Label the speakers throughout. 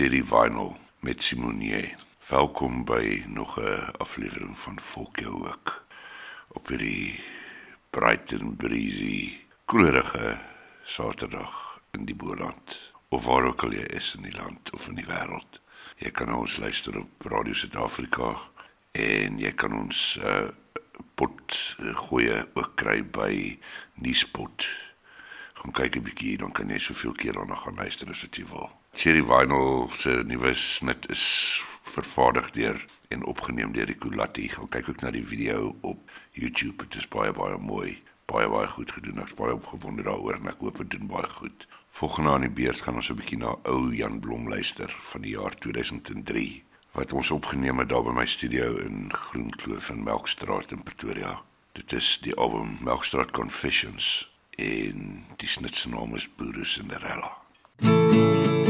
Speaker 1: Cherry Vinyl met Simonier. Welkom by nog 'n aflewering van Volk jou ook op hierdie bright and breezy koelerige Saterdag in die Boland of waar ook al jy is in die land of in die wêreld. Jy kan ons luister op Radio Suid-Afrika en jy kan ons uh, pot uh, goeie ook kry by Nuuspot gaan kyk 'n bietjie dan kan jy soveel keer daarna gaan luister as wat jy wil. Cherry Vinyl se nuwe snit is vervaardig deur en opgeneem deur die Kulati. Gaan kyk ook na die video op YouTube. Dit is baie baie mooi. Baie baie goed gedoen. Ek's baie opgewonde daaroor en ek hoop dit doen baie goed. Volgende aan die beurt gaan ons 'n bietjie na ou Jan Blom luister van die jaar 2003 wat ons opgeneem het daar by my studio in Groenkloof in Melkstraat in Pretoria. Dit is die album Melkstraat Confessions en die snit se naam is Boere Cinderella.
Speaker 2: Sy luister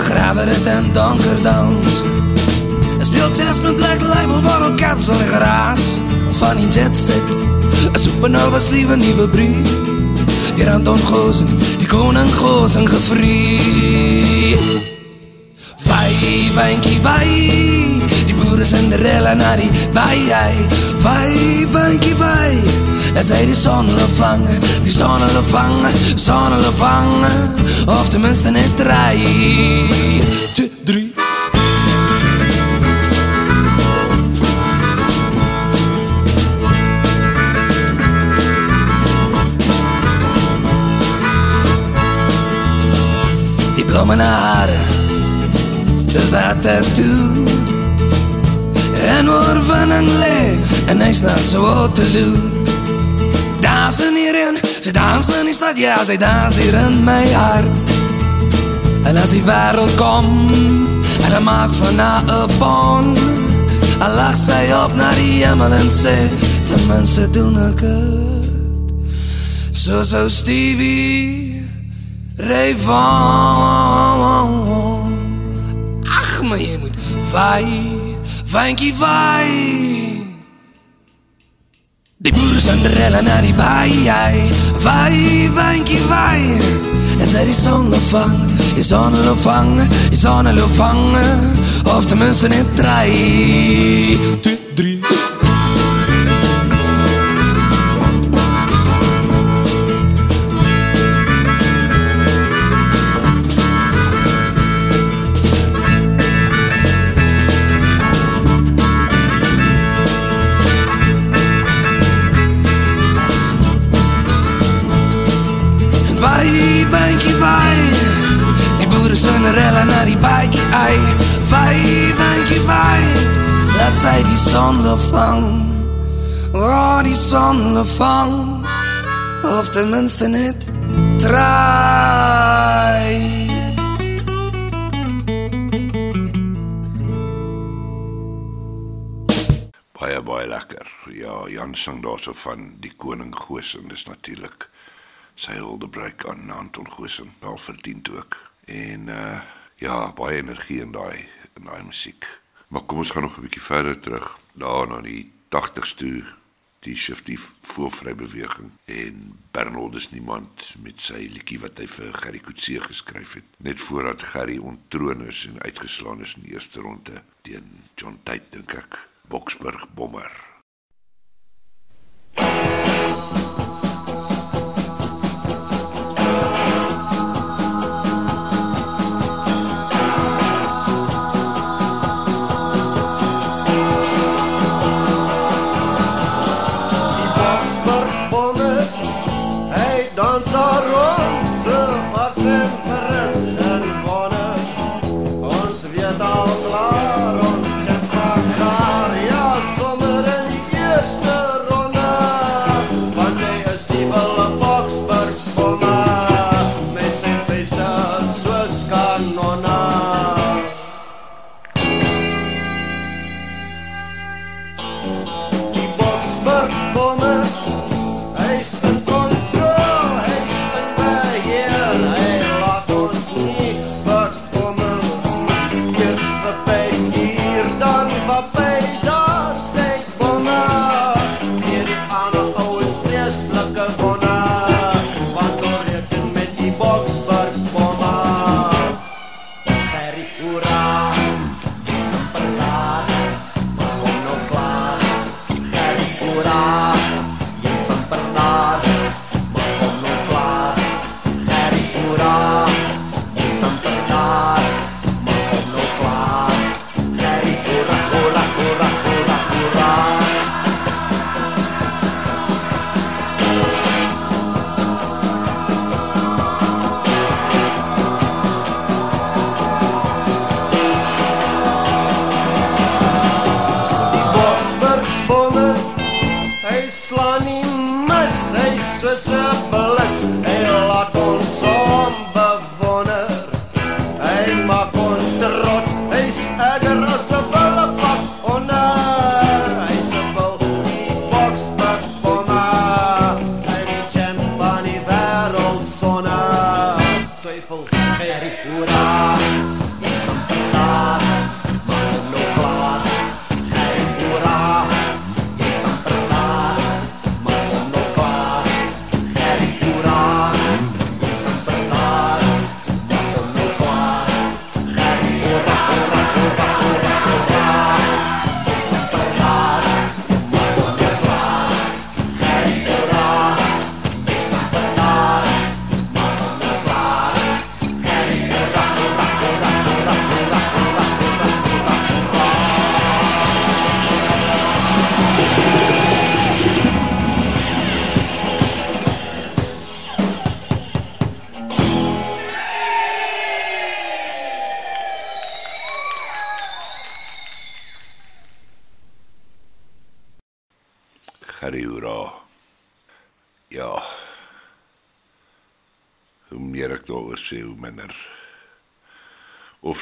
Speaker 2: hom briewe Begrawe dit in donker downs Hy speelt jazz met black label Bottle caps op die geraas. Van die jet set. Een supernova liewe nieuwe brief Die Anton Goosen Die koning Goosen gevrie Vai, wijnkie, vai Die boere Cinderella na die vai, vai Vai, wijnkie, vai En zij die zon hulle vangen Die zon hulle vangen, zon hulle vangen Of tenminste net drie Twee, drie. Die blomme haren Dis haar tattoo. En oorwinning lê En hy's na so Waterloo Dans in hierin Sy dans in die stad Ja, sy dans hier in my hart En as die wêreld kom en hy maak van na 'n bon, dan lag sy op na die hemel en sê, ten minste doen ek dit. So so Stevie Ray Vaughan. Ag, maar jy moet vai, vankie vai. Die boeren zijn de rellen naar die baai, vai, wijnkie, vai. En zij die zonneopvang, loofang, is je vangen, Of tenminste niet draai. Zij die zonde vang Oh, die zonde vang Of tenminste niet draai
Speaker 1: Baie baie lekker. Ja, Jan sing daarso van die koning Gosen. Dis natuurlik sy huldeblyk aan Anton Gosen. Wel verdien ook. En uh ja, baie energie in daai in daai musiek. Maar kom ons gaan nog 'n bietjie verder terug. Daar na die 80s toe die shifty voorvry beweging en Bernold is niemand met sy liedjie wat hy vir Gerry Coetzee geskryf het net voordat Gerry ontroon is en uitgeslaan is in die eerste ronde teen John Tate dink ek Boksburg bommer
Speaker 3: Die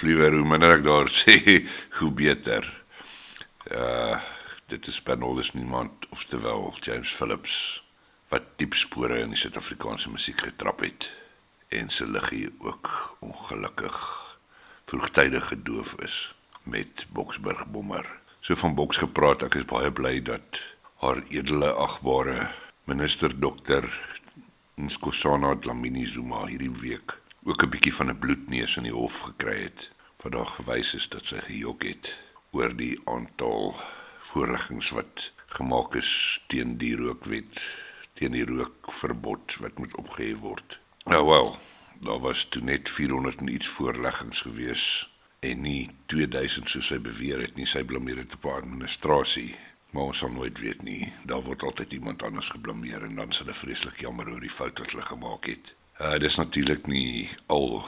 Speaker 1: liewer hoe minder ek daar sê, hoe beter. Uh dit is Bernardus niemand of terwyl James Phillips wat diep spore in die Suid-Afrikaanse musiek getrap het en se liggie ook ongelukkig vroegtydig gedoof is met Boksburg bommer. So van Boks gepraat, ek is baie bly dat haar edele agbare minister dokter Nkosana Dlamini Zuma hierdie week ook 'n bietjie van 'n bloedneus in die hof gekry het wat daar gewys is dat sy gejok het oor die aantal voorleggings wat gemaak is teen die rookwet teen die rookverbod wat moet opgehef word. Nou wel, daar was toe net 400 en iets voorleggings gewees en nie 2000 soos hy beweer het nie. Sy blameer dit op haar administrasie. Maar ons sal nooit weet nie. Daar word altyd iemand anders geblameer en dan is hulle vreeslik jammer oor die fout wat hulle gemaak het. Uh dis natuurlik nie al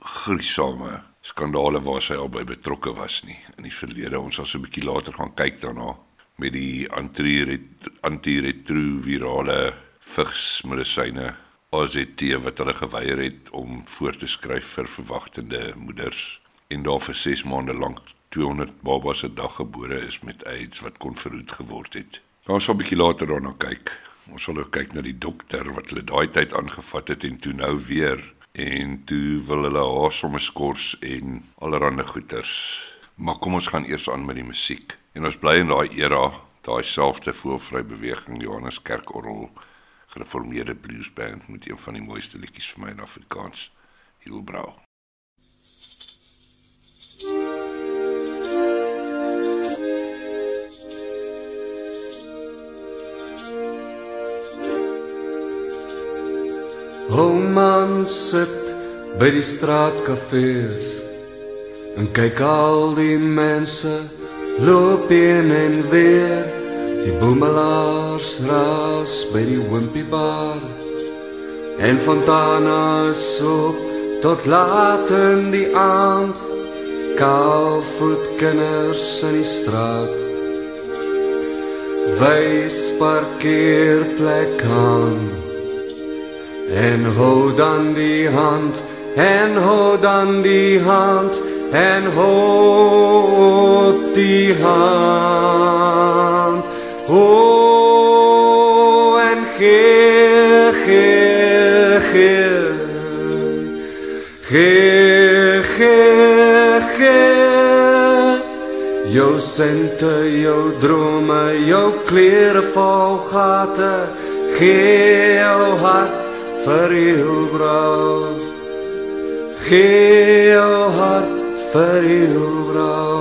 Speaker 1: gruisame skandale waar sy albei betrokke was nie. In die verlede ons sal so 'n bietjie later gaan kyk daarna met die antiretrovirale vigsmedisyne AZT wat hulle geweier het om voor te skryf vir verwagtende moeders en daar vir 6 maande lank 200 babas 'n dag gebore is met AIDS wat kon verhoed geword het. Ons sal 'n bietjie later daarna kyk. Ons sal ook kyk na die dokter wat hulle daai tyd aangevat het en toe nou weer en toe wil hulle haar sommer skors en allerlei goeters. Maar kom ons gaan eers aan met die musiek. En ons bly in daai era, daai selfde voorvry beweging Johannes Kerkorrel gereformeerde bluesband met een van die mooiste liedjies vir my in Afrikaans, Hielbrau.
Speaker 4: Homan sit by die straatkafees en kyk al die mense loop in en weer. Die boemelaars raas by die wimpie bar en fontana is op tot laat in die aand. Kaalvoet kinders in die straat. Wys parkeerplek aan En hou dan die hand, en hou dan die hand, en hou die hand. O, en gee, gee, gee, gee, gee, gee. Jou sente, jou drome, jou klere vol gate, gee jou hart vir jou vrou gee jou hart vir jou vrou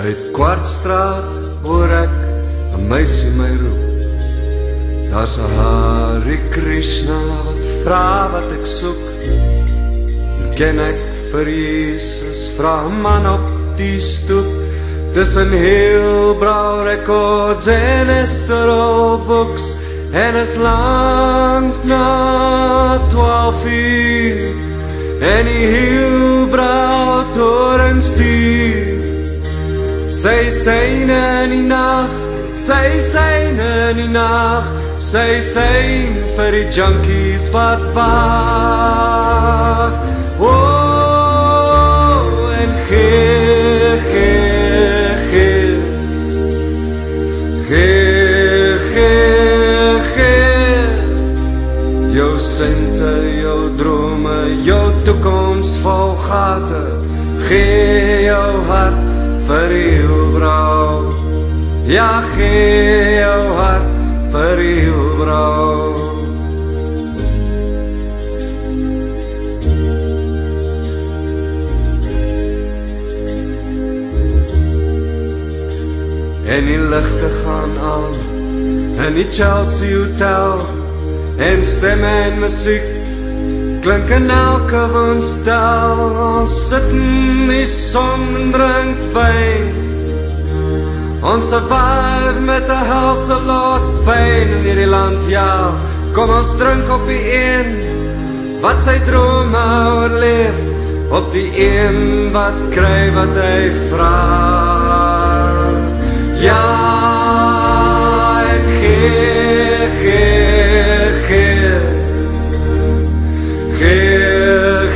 Speaker 4: uit kwartstraat hoor ek 'n meisie my roep. Daar's 'n Hare Krishna wat vra wat ek soek. Ken ek vir Jesus. Vra man op die stoep. Tussen heel brau records en esterol books en is lang na 12 uur. En die heel brau toren stuur. Sy syne in die nacht sy syne in die nacht sy syn vir die junkies wat wacht gate. Gee jou hart vir jou vrou. Ja, gee jou hart vir jou vrou. en die ligte gaan aan in die Chelsea Hotel en stemme en musiek klink in elke woonstel ons sit in die son en drink wijn ons survive met die helse lot pijn in hierdie land ja. Kom ons drink op die een wat sy drome oorleef op die een wat kry wat hy vraag. Ja, ek gee, gee,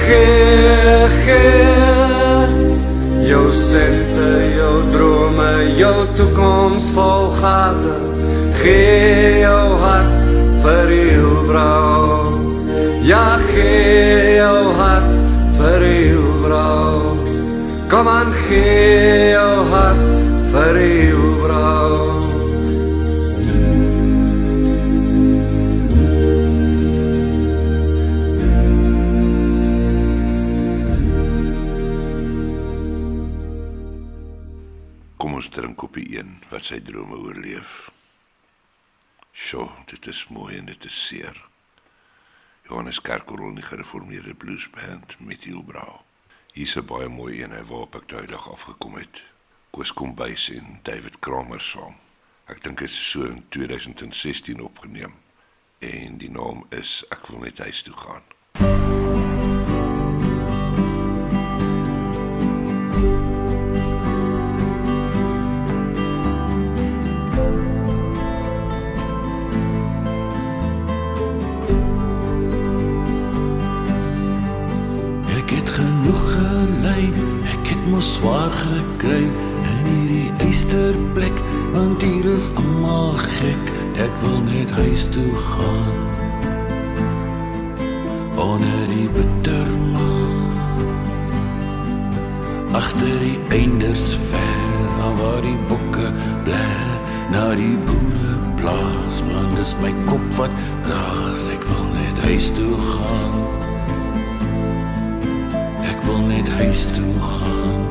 Speaker 4: Gee, gee, gee. Jou sente, jou drome, jou toekoms vol gate. Gee jou hart vir heel vrou. Ja, gee jou hart vir heel vrou. Kom aan, gee jou hart vir heel vrou.
Speaker 1: Wat sy drome oorleef. Sjoe, dit is mooi en dit is seer. Johannes Kerkorrel die gereformeerde bluesband met Hielbrau. Hier's 'n baie mooi een waarop ek duidelik afgekom het. Koos Kombuis en David Kramer saam. Ek dink dit is so in 2016 opgeneem. En die naam is Ek wil net huis toe gaan.
Speaker 5: Ek mos swaar gekry in hierdie eysterplek, want hier is almal gek. Ek wil net huis toe gaan. Onder die bittermaan. Agter die einders ver, waar die bokke bly, na die boere plaas, want dis my kop wat raas. Ek wil net huis toe gaan. Wil net huis toe gaan.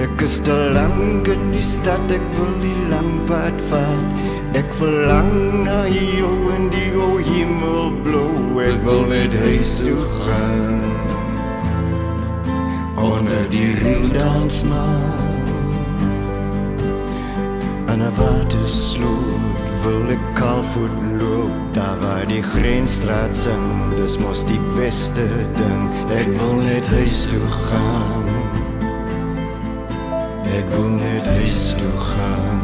Speaker 6: Ek is te lank in die stad, ek wil die lang pad vat. Ek verlang na jou in die o hemel blou. Ek wil net huis toe gaan. Onder die riedans maar. En 'n watersloot wil ek kalvoet loop daar waar die grensstraat sing. Dis mos die beste ding. Ek wil net huis toe gaan. Ek wil net huis toe gaan.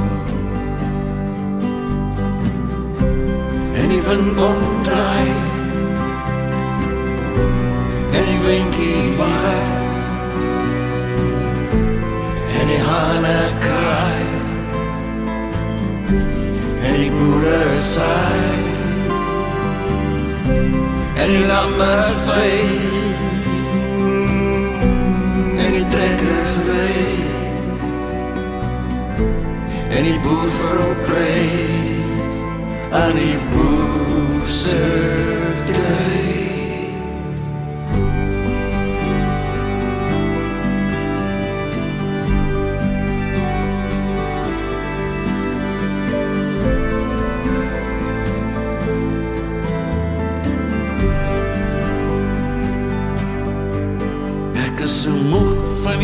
Speaker 5: En die wind kom draai. En die windjie waai. En die hane kraai. En die boere saai. En die lammers vee. En die trekkers ry. En die boer verbrei aan die boer se tyd.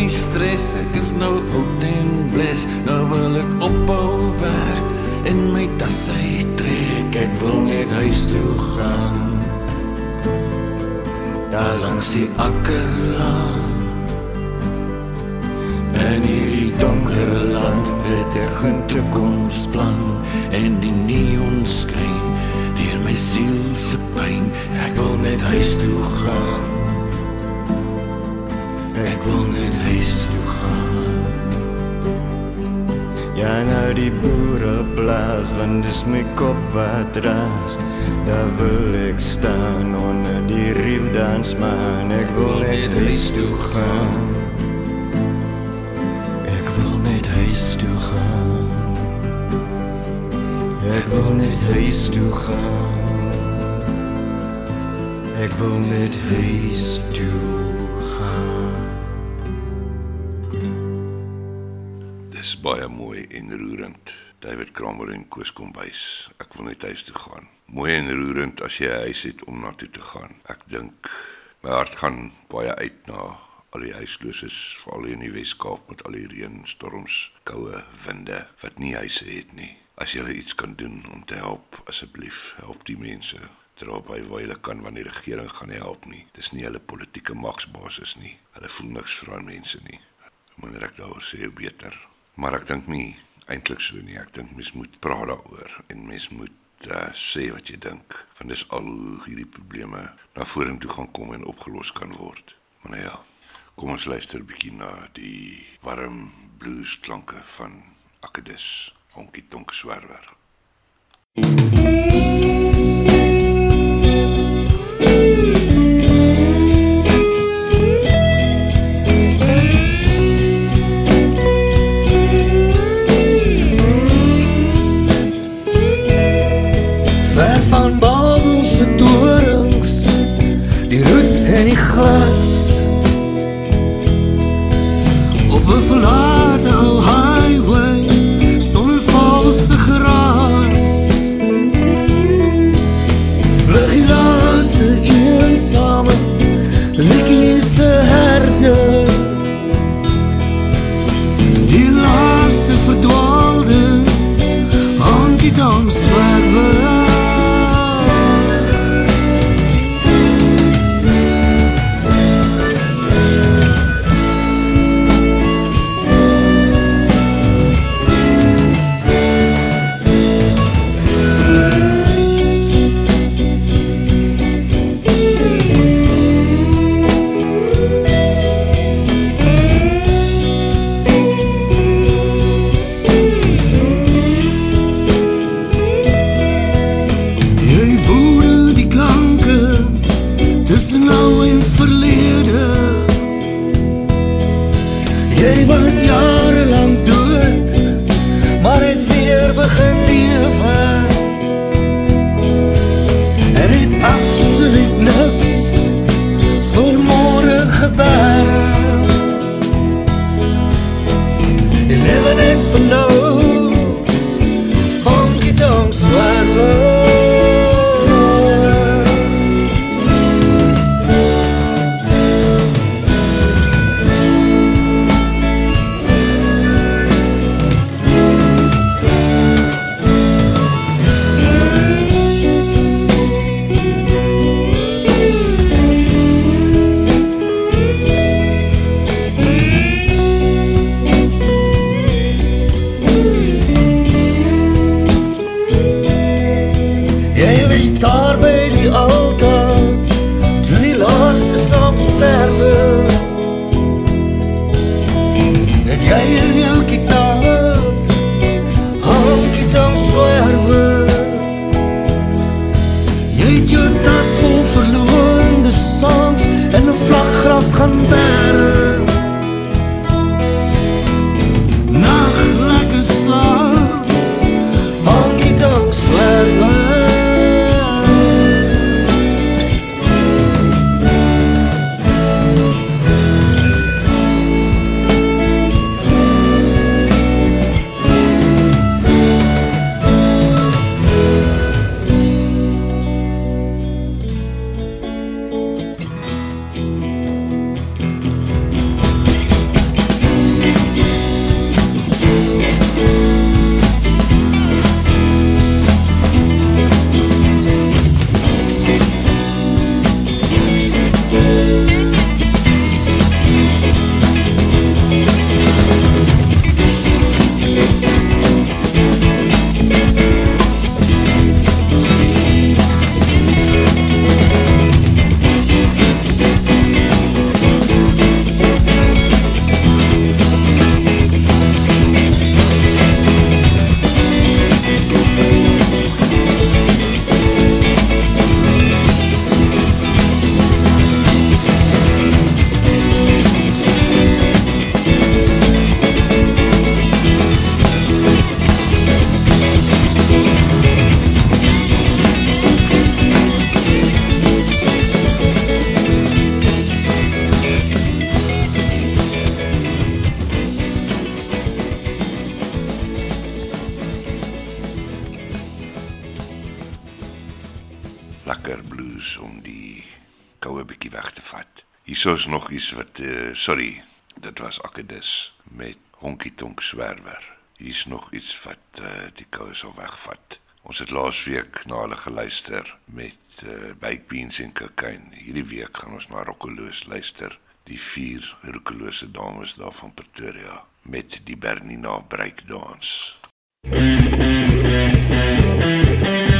Speaker 5: Van die stres, ek is nou oud en bles, nou wil ek ophou werk en my tas uittrek, ek wil net huis toe gaan. Daar langs die akkerlaan En hierdie donker land het ek 'n toekomsplan En die neon skyn deur my siel se pyn. Ek wil net huis toe gaan Ek wil net huis toe gaan
Speaker 6: Ja, nou die boere blaas, want dis my kop wat raas. Daar wil ek staan onder die riemdans man. Ek wil net huis toe gaan. Ek wil net huis toe gaan. Ek wil net huis toe gaan. Ek wil net huis toe
Speaker 1: En Koos Kombuis. Ek wil net huis toe gaan. Mooi en roerend as jy 'n huis het om na toe te gaan. Ek dink my hart gaan baie uit na al die huisloses, veral in die Wes-Kaap met al die reën, storms, koue winde wat nie huise het nie. As jy iets kan doen om te help, asseblief, help die mense. Dra by waar jy kan want die regering gaan nie help nie. Dis nie hulle politieke magsbasis nie. Hulle voel niks vir daai mense nie. Wanneer ek daaroor sê, hoe beter. Maar ek dink nie eintlik so nie. Ek dink mens moet praat daaroor en mens moet uh, sê wat jy dink. Want dis al hierdie probleme na vorentoe gaan kom en opgelos kan word. Maar nou ja, kom ons luister 'n bietjie na die warm blues klanke van Akedus, Honkie Tonk Swerwer.
Speaker 7: Ver
Speaker 1: sorry, dit was Akedus met Honkie Tonk Swerwer. Hier's nog iets wat uh, die koue sal wegvat. Ons het laasweek na hulle geluister met uh, baked beans en kokain. Hierdie week gaan ons na Rokkoloos luister, die vier Rokkolose dames daar van Pretoria
Speaker 8: met die Bernina Breakdance. Thank you.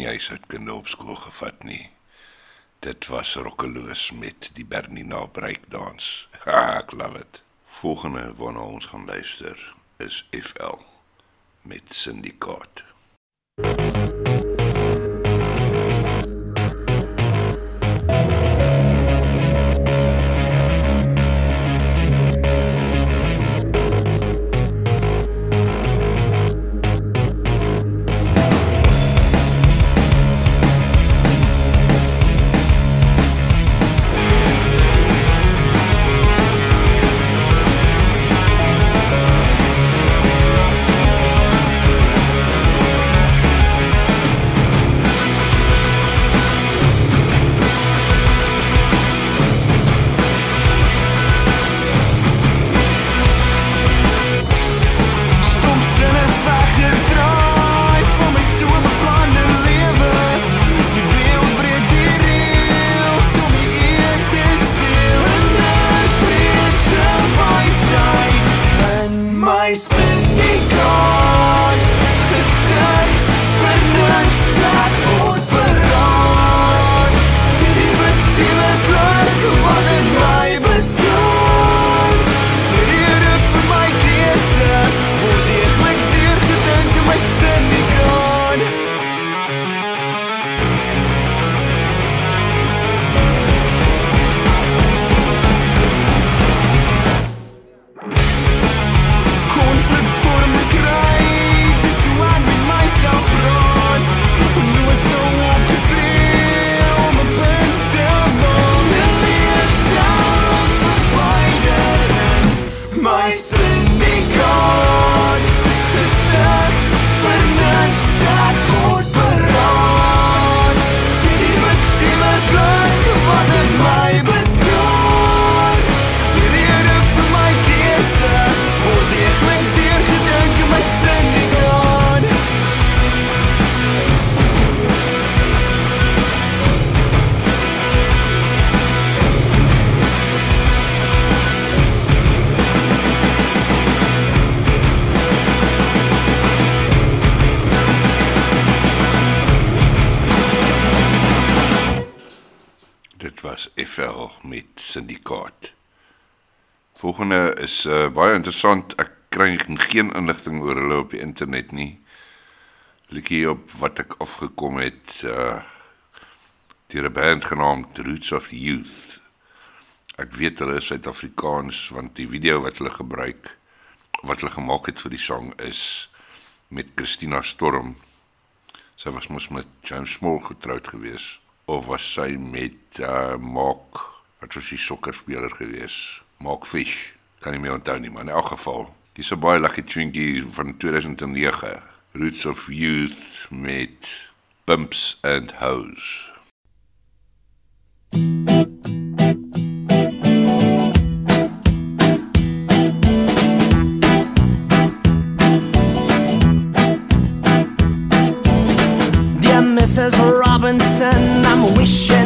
Speaker 8: nie huishoudkunde op skool gevat nie. Dit was rokkeloos met die Bernina breakdance. Ha, ek love it. Volgende waarna ons gaan luister is FL met Syndikaat.
Speaker 1: Interessant. Ek kry geen inligting oor hulle op die internet nie. Liedjie op wat ek afgekom het uh deur 'n band genaamd Roots of Youth. Ek weet hulle is Suid-Afrikaans want die video wat hulle gebruik wat hulle gemaak het vir die sang is met Christina Storm. Sy was mos met James Small getroud gewees of was sy met uh Mark wat was die sokkerspeler gewees? Mark Fish. Kan nie meer onthou nie, maar in elk geval, dis 'n baie lekker tunetjie van 2009. Roots of Youth met Pumps and Hose.
Speaker 9: Dear Mrs. Robinson, I'm wishing.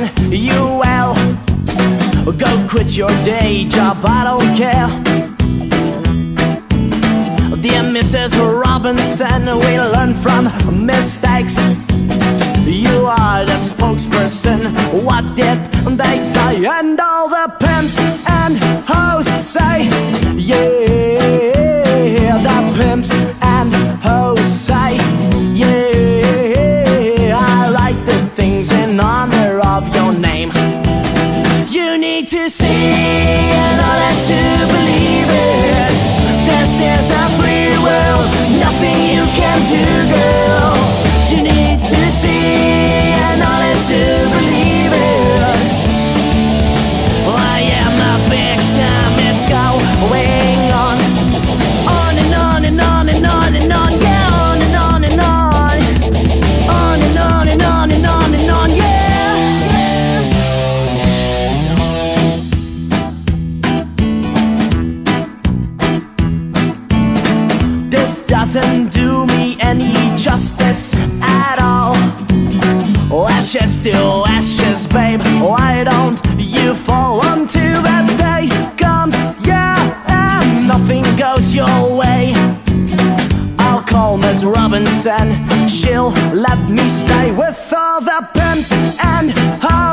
Speaker 9: Go quit your day job, I don't care. Dear Mrs. Robinson, we learn from mistakes. You are the spokesperson. What did they say? And all the pimps and hoes say, yeah, the pimps and hoes doesn't do me any justice at all. Ashes still ashes, babe. Why don't you fall onto that day comes? Yeah, and nothing goes your way. I'll call Miss Robinson. She'll let me stay with all the pimps and hoes.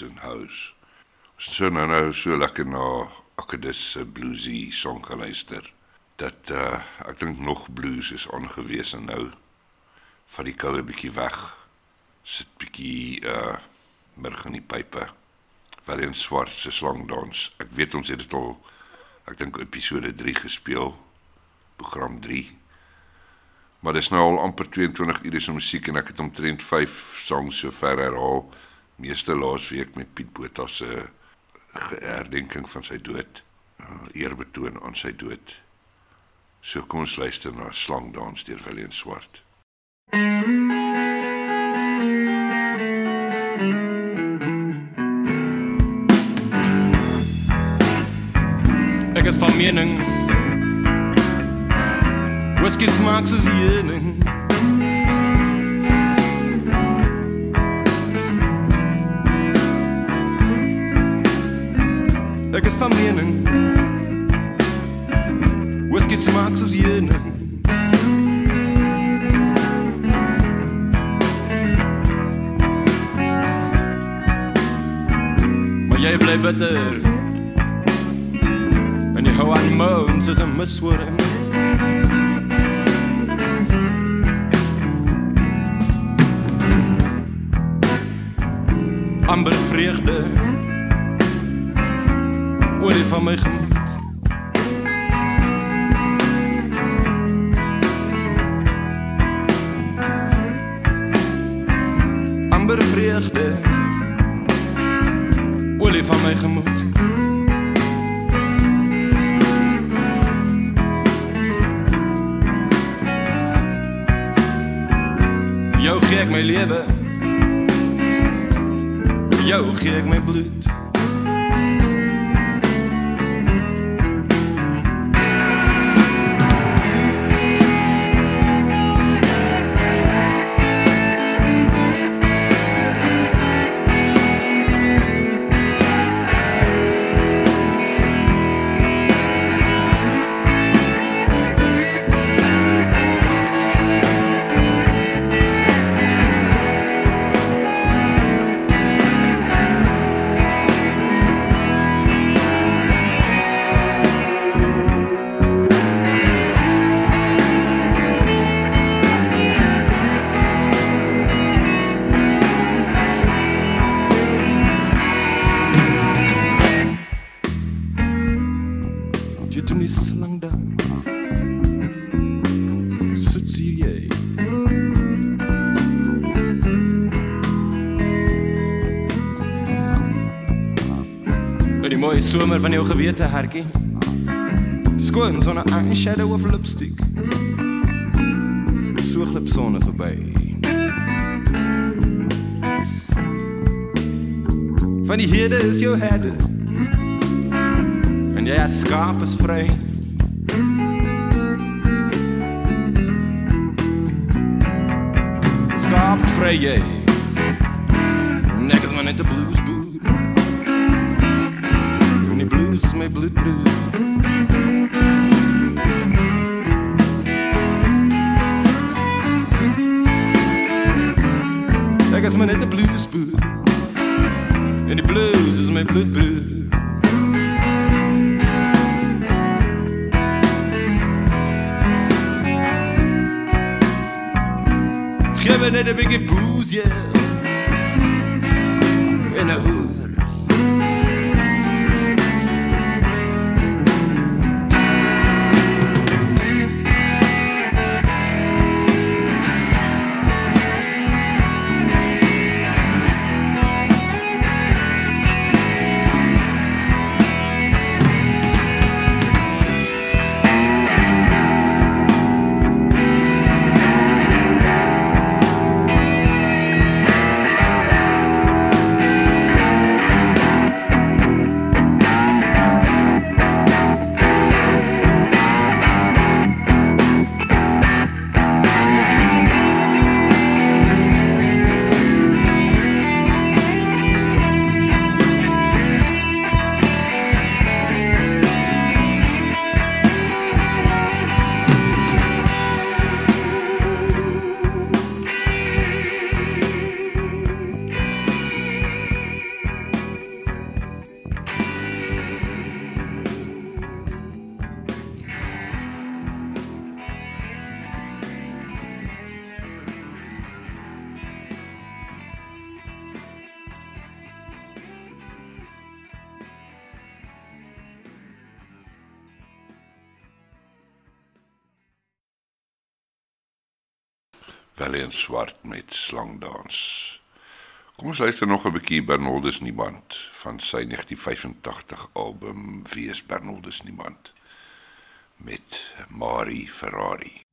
Speaker 1: Youth met Pumps and Hose. so nou nou so lekker na Akkedis se bluesy song geluister dat uh ek dink nog blues is aangewese nou van die koue bietjie weg. Sit bietjie uh murg in die pype. Wel in swart se slangdans. Ek weet ons het dit al ek dink episode 3 gespeel. Program 3. Maar dis nou al amper 22 ure se musiek en ek het omtrent 5 songs sover herhaal. Meeste laasweek met Piet Botha se herdenking van sy dood. Uh, eerbetoon aan sy dood. So kom ons luister na Slangdans deur Willem Swart.
Speaker 10: Ek is van mening Whisky smaak soos heuning Ek is van mening. Whisky smaak soos heuning Maar jy bly bitter. En jy hou aan moans as 'n miswoording amber vreugde oor die van my gemoed somer van jou gewete hertjie Skoon sonder eyeshadow of lipstick. So glip sonne verby. Van die hede is jou herde. En jy skaap is vry. Skaap vry jy
Speaker 1: Swart met Slangdans. Kom ons luister nog 'n bietjie Bernoldus Niemand van sy 1985 album Wees Bernoldus Niemand met Mari Ferrari.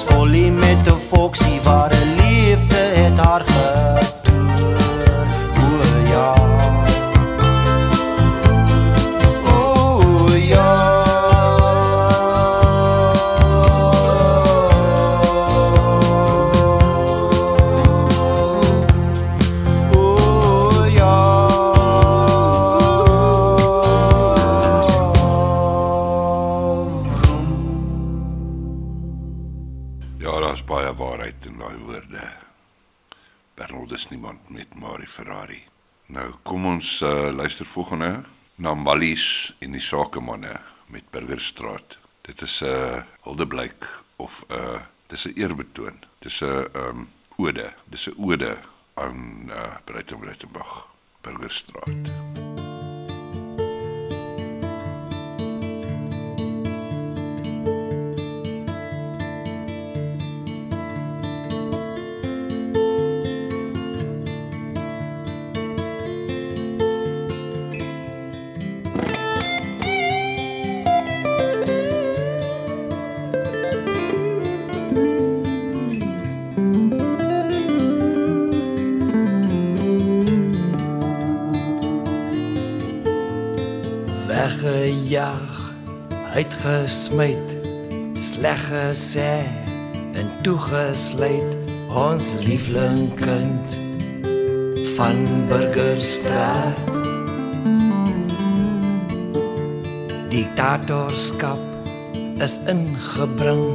Speaker 3: Skollie met 'n foksie waar 'n liefde het haar getoer.
Speaker 1: Luister volgende na Mallies en die Sakemanne met Burgerstraat. Dit is 'n uh, huldeblyk of 'n uh, dis 'n eerbetoon. Dis 'n um, ode. Dis 'n ode aan uh, Breitenbreitenbach Burgerstraat.
Speaker 11: weggejaag, uitgesmyt, sleg gesê en toegesluit ons liefling kind van Burgerstraat. Diktatorskap is ingebring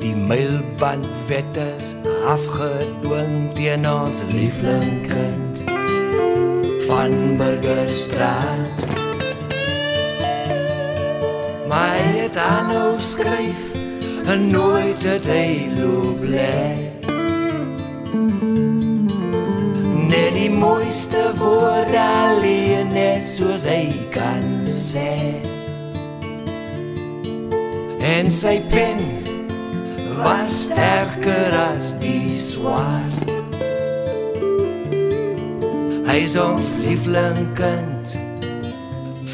Speaker 11: Die mylbandwet is afgedwing teen ons lieflingkind van Burgerstraat. Het aanhou skryf en nooit het hy loop lê. Net die mooiste woorde alleen net soos hy kan sê. En sy pen was sterker as die swaard. Hy is ons lieflingkind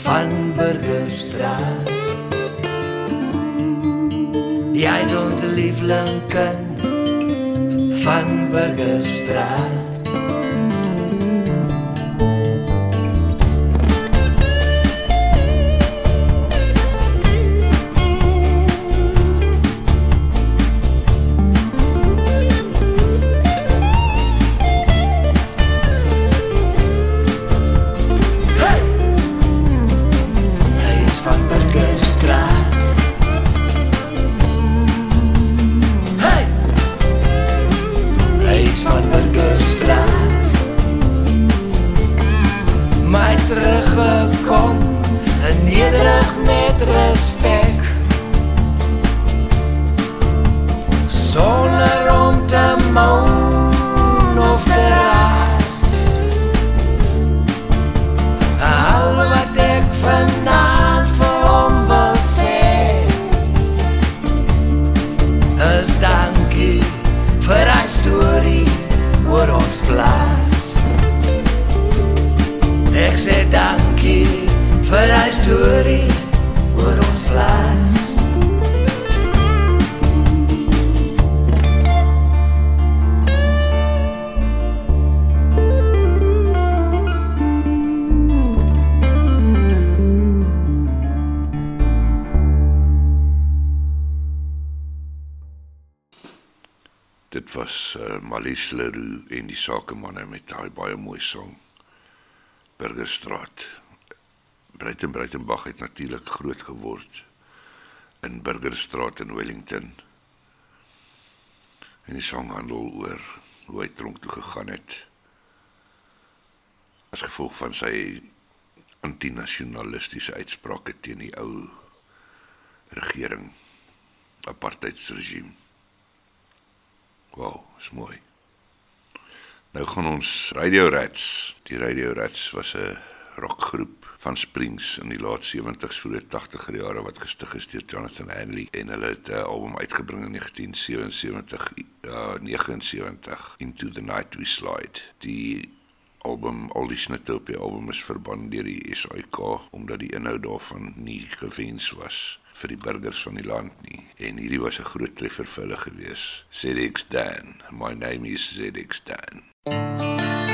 Speaker 11: van Burgerstraat. Jy is ons lieflingkind van Burgerstraat. Vir hy storie oor ons plaas
Speaker 1: Dit was uh, Malies Leroux en die sakemanne met daai baie mooi song Burgerstraat. Breiten Breitenbach het natuurlik groot geword in Burgerstraat in Wellington. En die song handel oor hoe hy tronk toe gegaan het as gevolg van sy antinasionalistiese uitsprake teen die ou regering apartheidsregime. Wow, is mooi. Nou gaan ons Radio Rats. Die Radio Rats was 'n rockgroep van Springs in die laat 70s vroeë 80er jare wat gestig is deur Jonathan Hanley en hulle het 'n album uitgebring in 1977 ja 79 Into the Night We Slide. Die album al die snitte op die album is verbân deur die SAIK omdat die inhoud daarvan nie gewens was vir die burgers van die land nie en hierdie was 'n groot treffer vir hulle gewees. ZX Dan. My name is ZX Dan.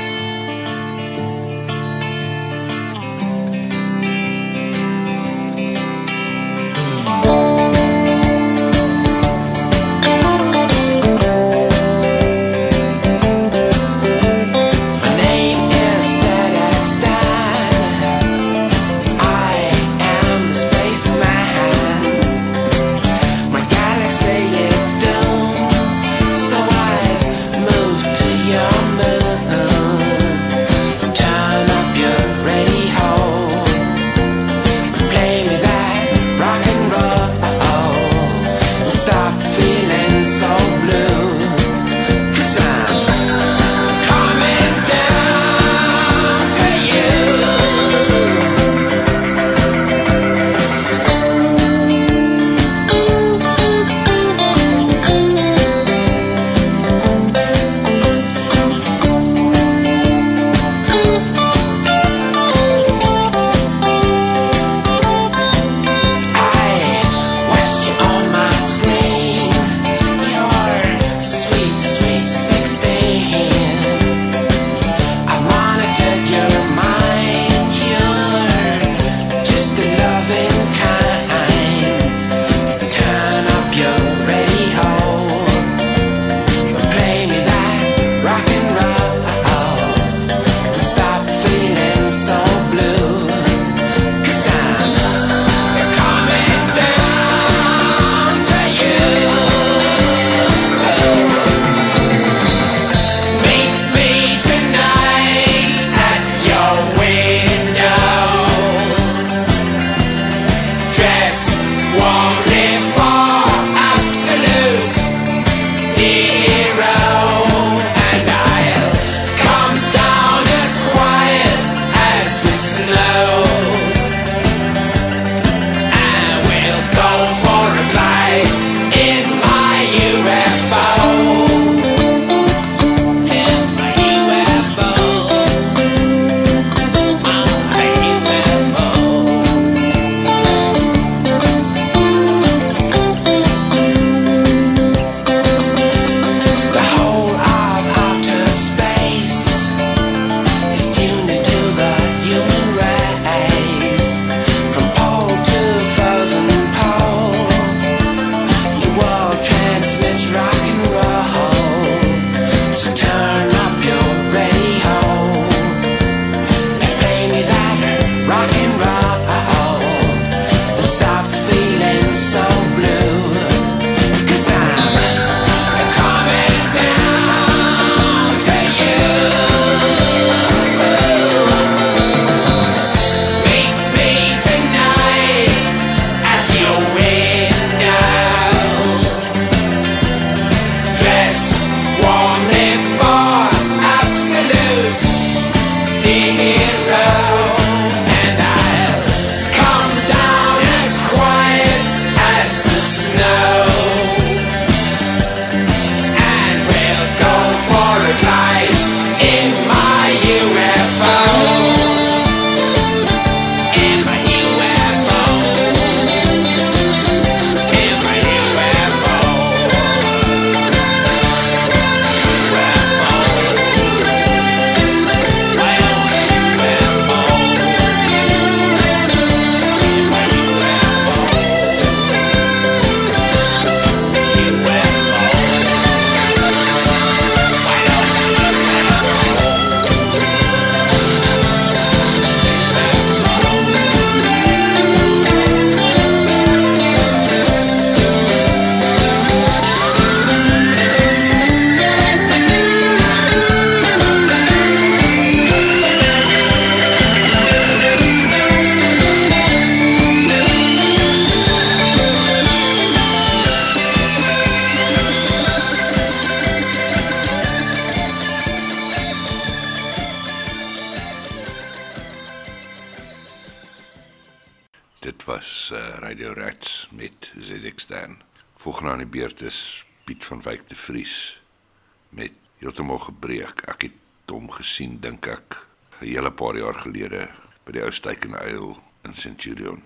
Speaker 1: Centurion.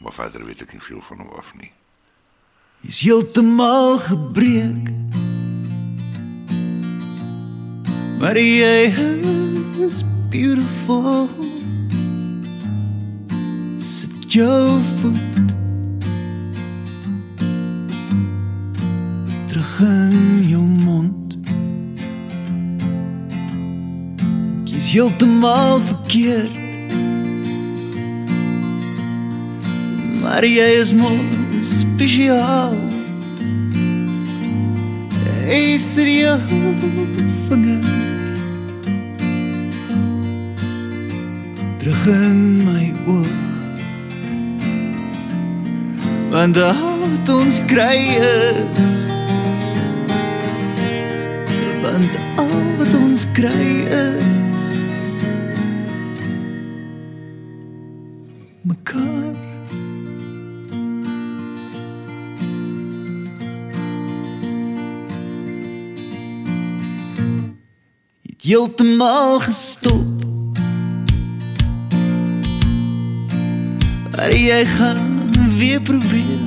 Speaker 1: Maar verder weet ek nie veel van hom af nie.
Speaker 7: is heeltemal gebreek. Maar jy Is mooi spesiaal. Is er jou vinger terug in my oog Want al wat ons kry is heeltemal gestop. Maar jy gaan weer probeer.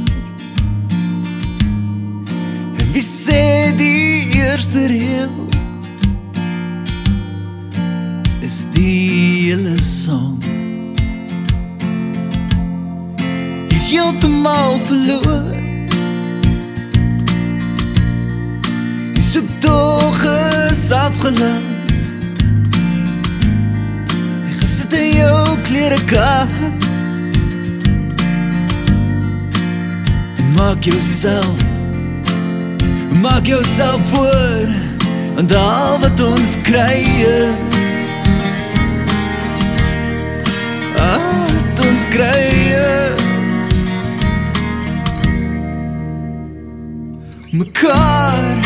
Speaker 7: En wie sê die eerste reël is die hele song. Is heeltemal verloor. Die soektocht is afgelas jou klerekas En maak jouself Maak jouself voor Want al wat ons kry is. Al wat ons kry is. Mekaar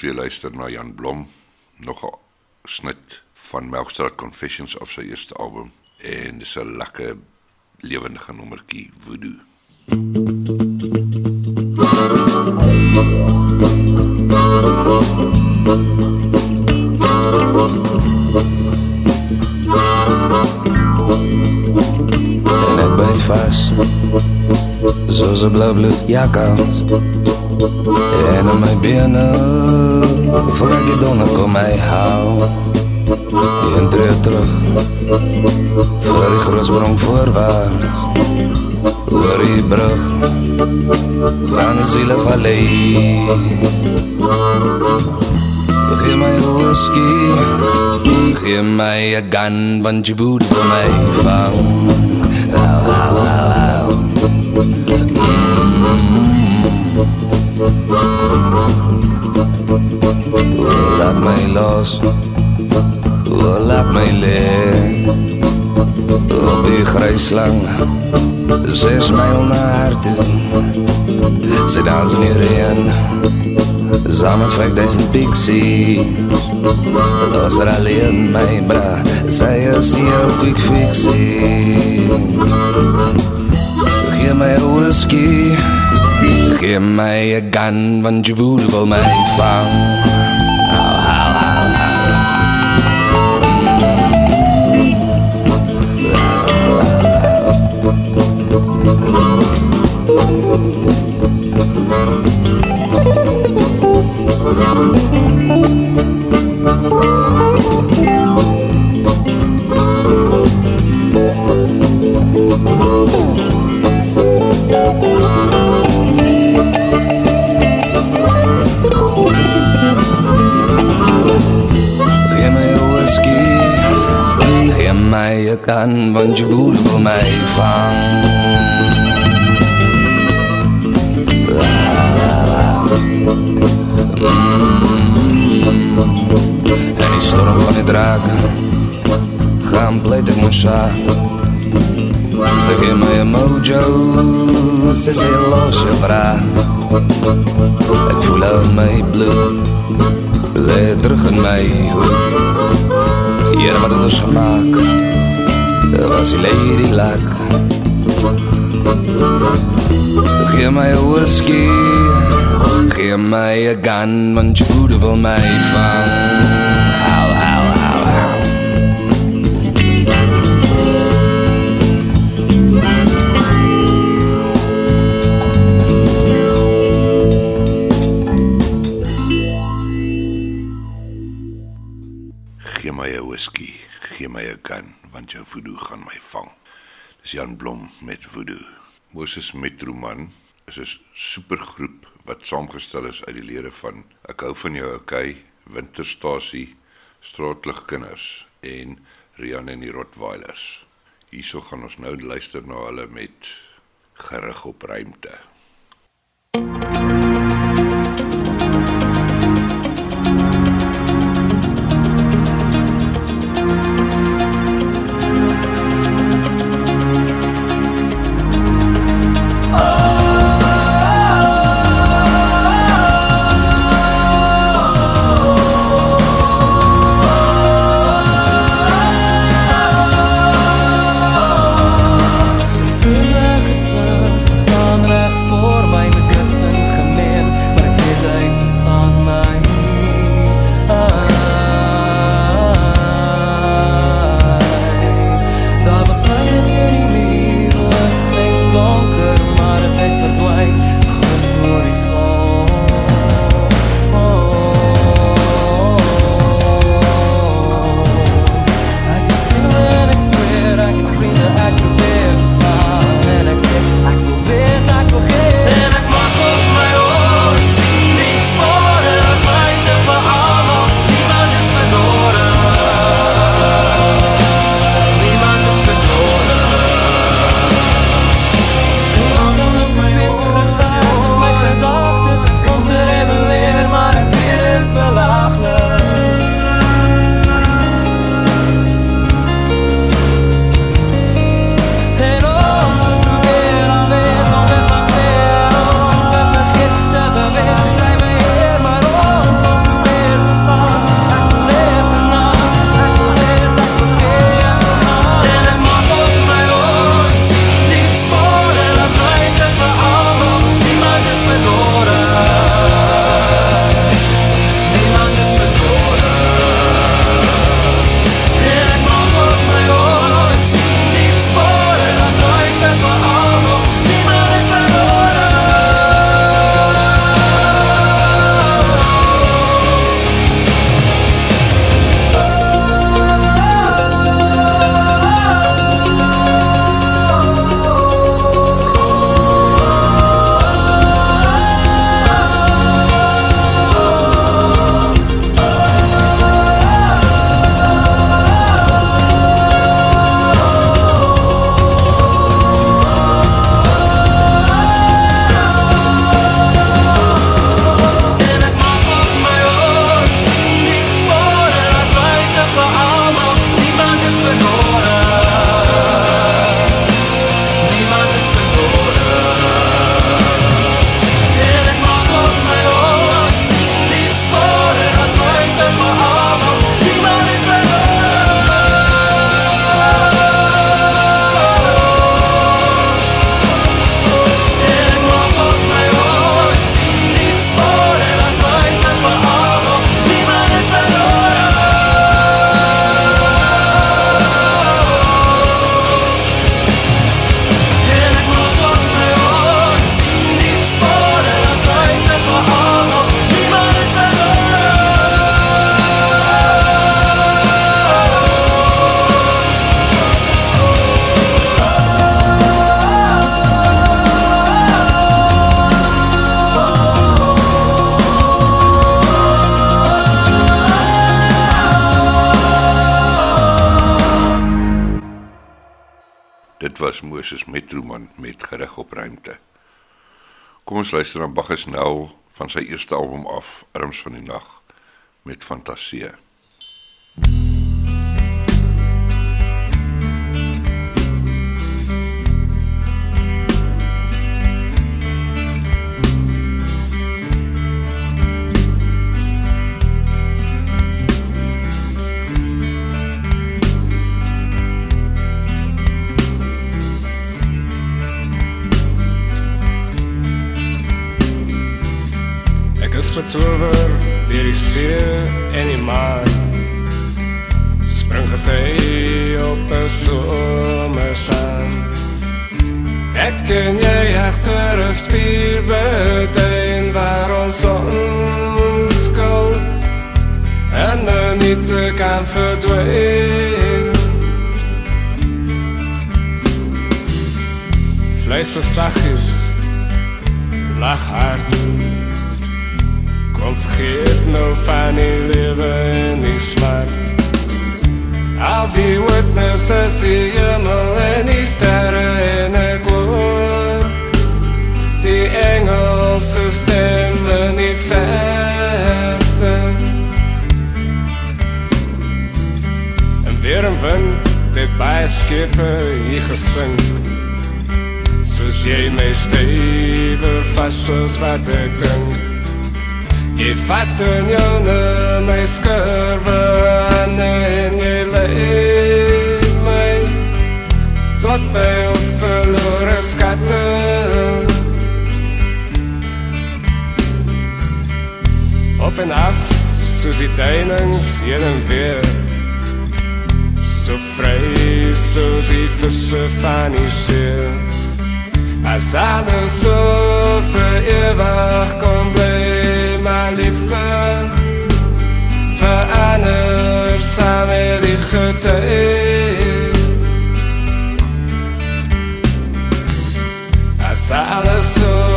Speaker 1: ons weer luister na Jan Blom, nog 'n snit van Melkstraat Confessions of sy eerste album en dis 'n lekker lewendige nommertjie Voodoo.
Speaker 2: en ek byt vas soos 'n blou bloed jakkals en in my bene voel ek die donder kom my hou en tree terug vir die grootsprong voorwaarts oor die brug van die siele vallei Gee my whisky, gee my 'n gun, want jy moet vir my vang. Au, au, au, au. My los, oh, laat my lê op die gryslang Zes mijl naar haar toe Ze dansen in reën Samen met 5000 pixies. Los er alleen mijn bra Zij is heel quick fixie Geef mij een whisky Geef mij een gun Want je woede wil mij vangen Is heel los je vraag Ik voel aan mijn bloed Leer terug in mijn hoed. Hier wat het is gemaakt Was die lady Geef mij een whisky Geef mij een gun Want je woede wil mij vangen
Speaker 1: gee my 'n gun, want jou voodoo gaan my vang. Dis Jan Blom met voodoo. Moses Metroman is 'n supergroep wat saamgestel is uit die lede van Ek hou van jou okay, Winterstasie, Straatlig kinders en Rian en die Rottweilers. Hierso gaan ons nou luister na hulle met gerig op ruimte.
Speaker 12: Volle gesig
Speaker 13: ons luister na Bacchus nou van sy eerste album af, Arms van die Nag met Fantasie.
Speaker 14: dünyanı meis gyrfa Anen i leid mei Dod be o ffylwr ysgadyn Open af, Susi Deinings, jeden wir So frei, so sie füsse Fanny still Als alles so für ihr wach kommt maar liefde verander samen die getuig. Als alles zo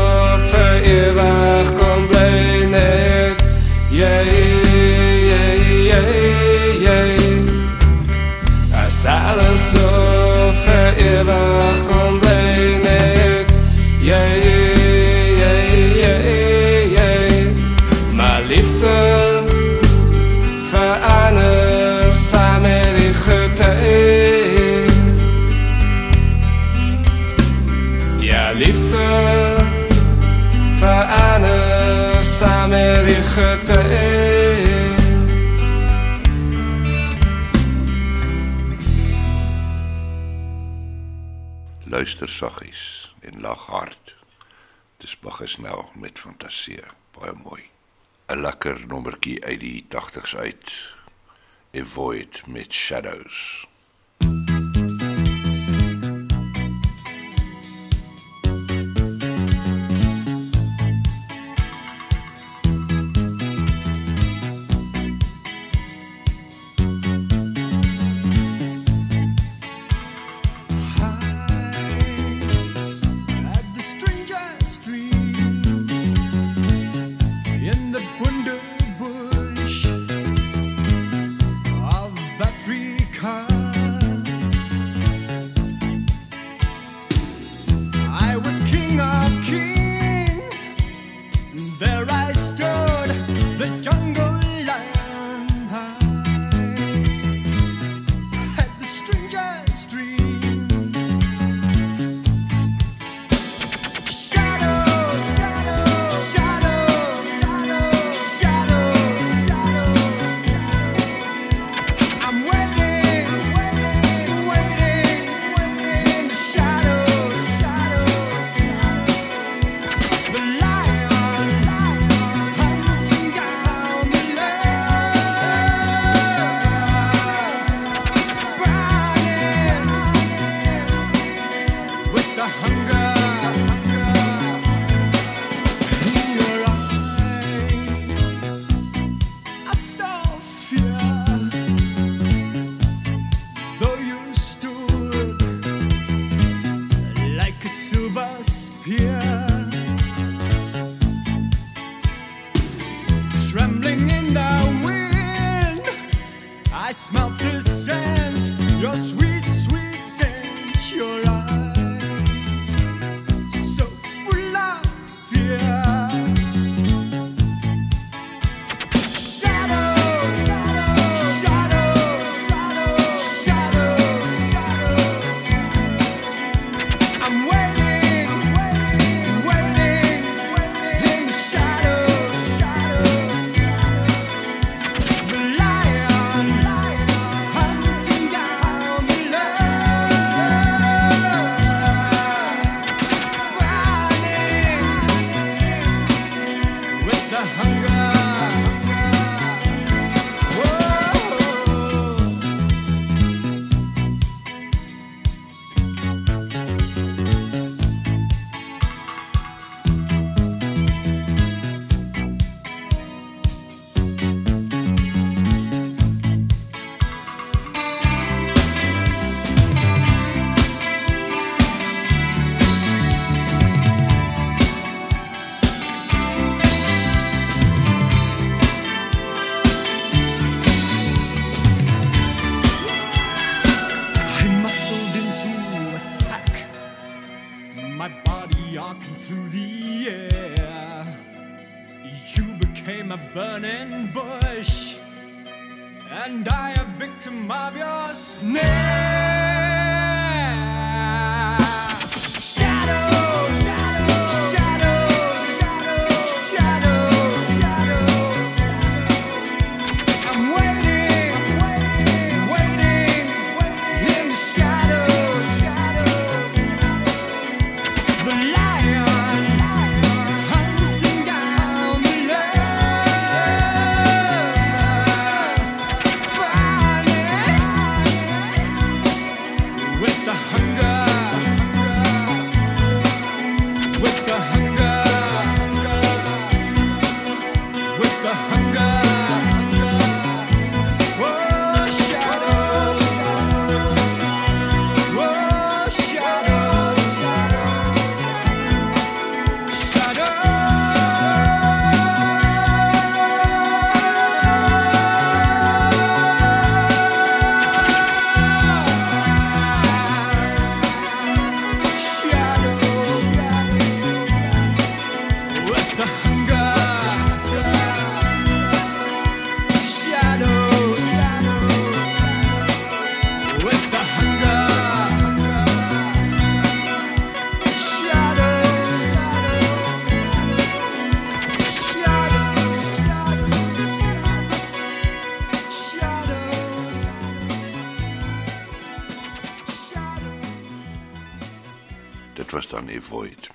Speaker 14: voor eeuwig kon blijven, jij. Als alles zo geteel.
Speaker 13: Luister saggies en lag hard. Dis Bagesnel met Fantasie, baie mooi. 'n Lekker nommertjie uit die 80's uit. Avoid met Shadows.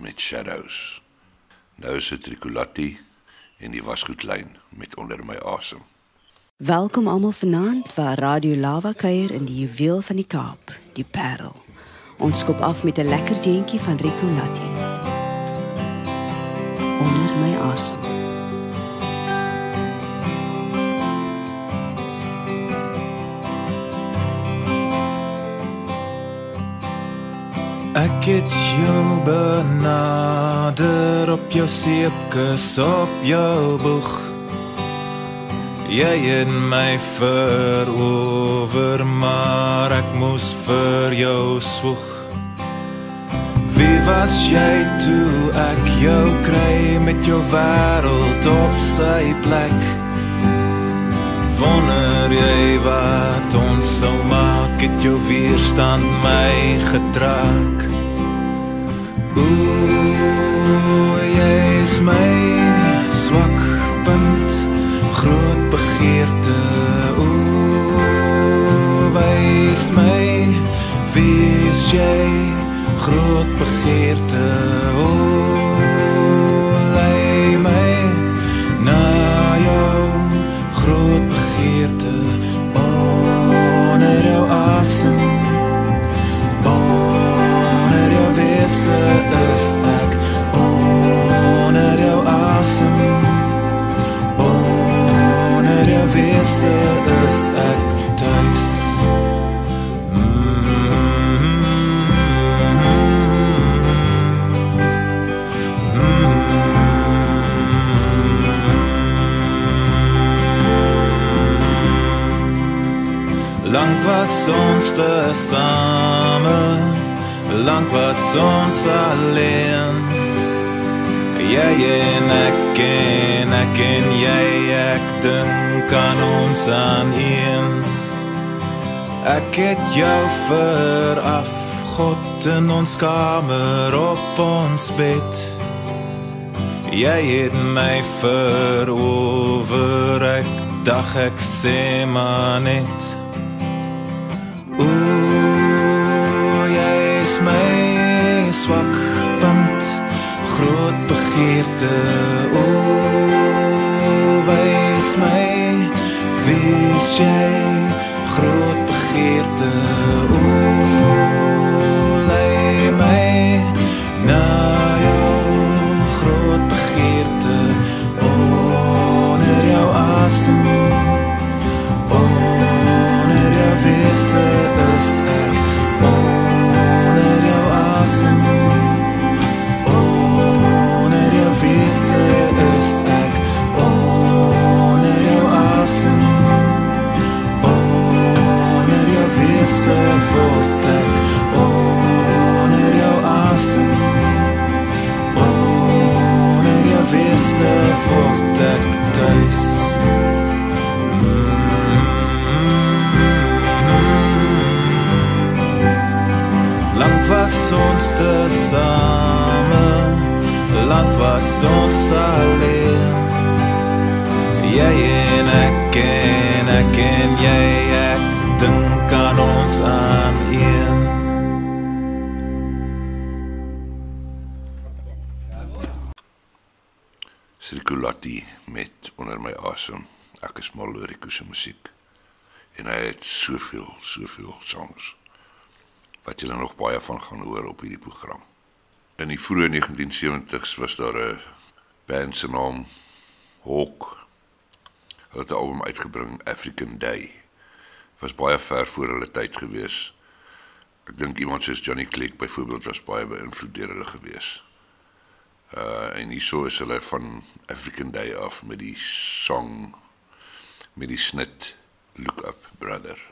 Speaker 1: Met Shadows. Nou is dit Tricolatti en die wasgoedlyn met onder my asem.
Speaker 15: Welkom almal vanaand waar Radio Lava kuier in die juweel van die Kaap, die Parel. Ons skop af met 'n lekker jeentjie van Rico Latti. Onder my asem.
Speaker 16: Ek het jou benader op jou seepkus op jou boeg. Jy het my verower, maar ek moes vir jou swoeg. Wie was jy toe ek jou kry met jou wêreld op sy plek? Wonder jy wat ons sou maak het jou weerstand my getrek Ooh, jy is my swak punt groot begeerte. Ooh, wys my wie is jy groot begeerte. Ooh, lei my na jou groot begeerte. Onder jou asem wese is ek. Onder jou asem. Onder jou wese is ek tuis Lank was ons te same Lank was ons alleen. Jy en ek en ek en jy Ek dink aan ons aan een. Ek het jou veraf God in ons kamer op ons bed. Jy het my verover Ek dag ek sê maar net. Ooh, begeerte. Ooh, wys my wie jy, ons te same land was ons alleen jy en ek en ek en jy ek dink aan ons aan een
Speaker 1: Sirkulati met onder my asem. Ek is mal oor die koese musiek. En hy het soveel, soveel songs wat julle nog baie van gaan hoor op hierdie program. In die vroeë 1970s was daar 'n band se naam Hawk. Hulle het 'n album uitgebring African Day. Was baie ver voor hulle tyd gewees. Ek dink iemand soos Johnny Clegg byvoorbeeld was baie beïnvloed deur hulle gewees. Uh en hierso is hulle van African Day af met die song met die snit Look Up Brother.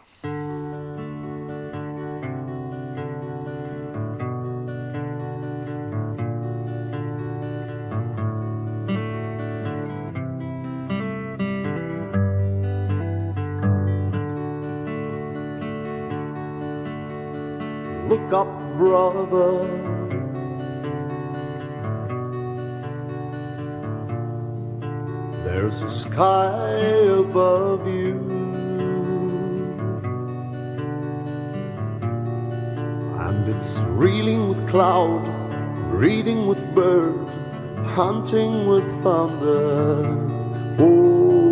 Speaker 17: Brother. There's a sky above you. And it's reeling with cloud, breathing with bird, hunting with thunder. Oh,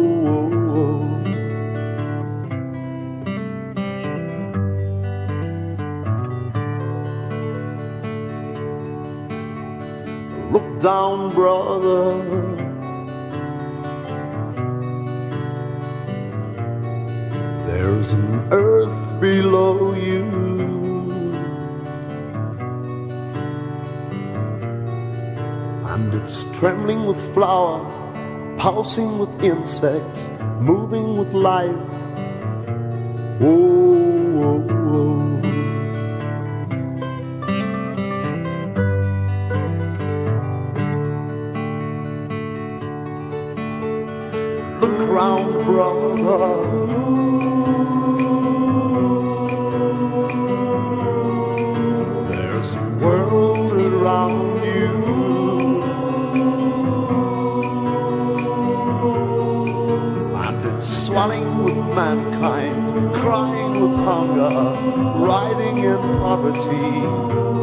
Speaker 17: down, brother. There's an earth below you. And it's trembling with flower, pulsing with insects, moving with life. Oh, oh, oh. There's a world around you. And it's swelling with mankind, crying with hunger, writhing in poverty.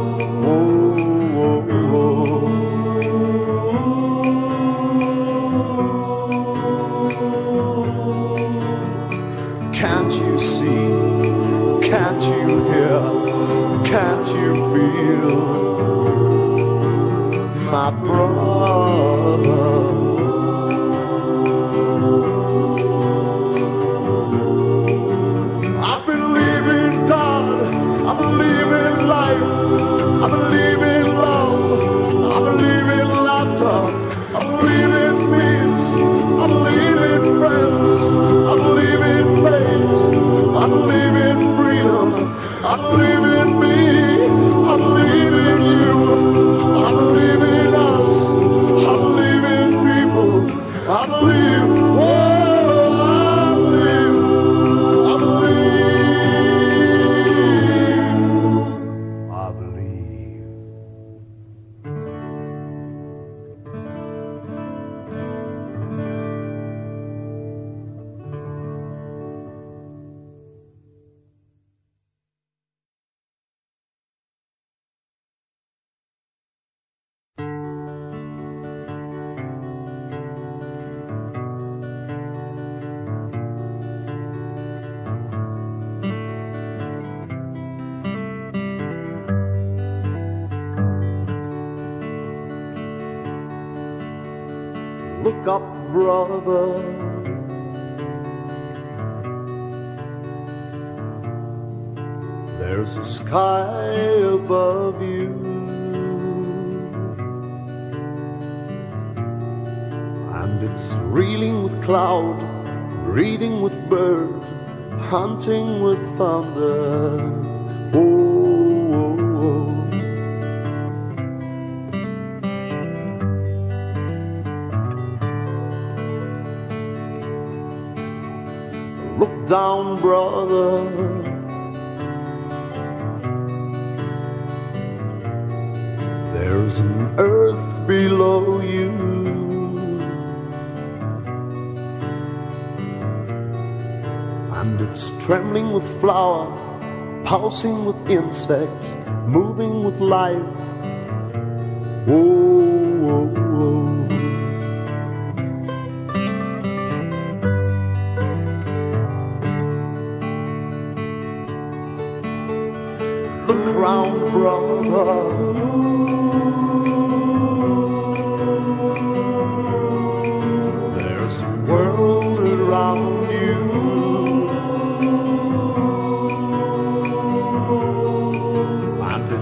Speaker 17: Insects, moving with life.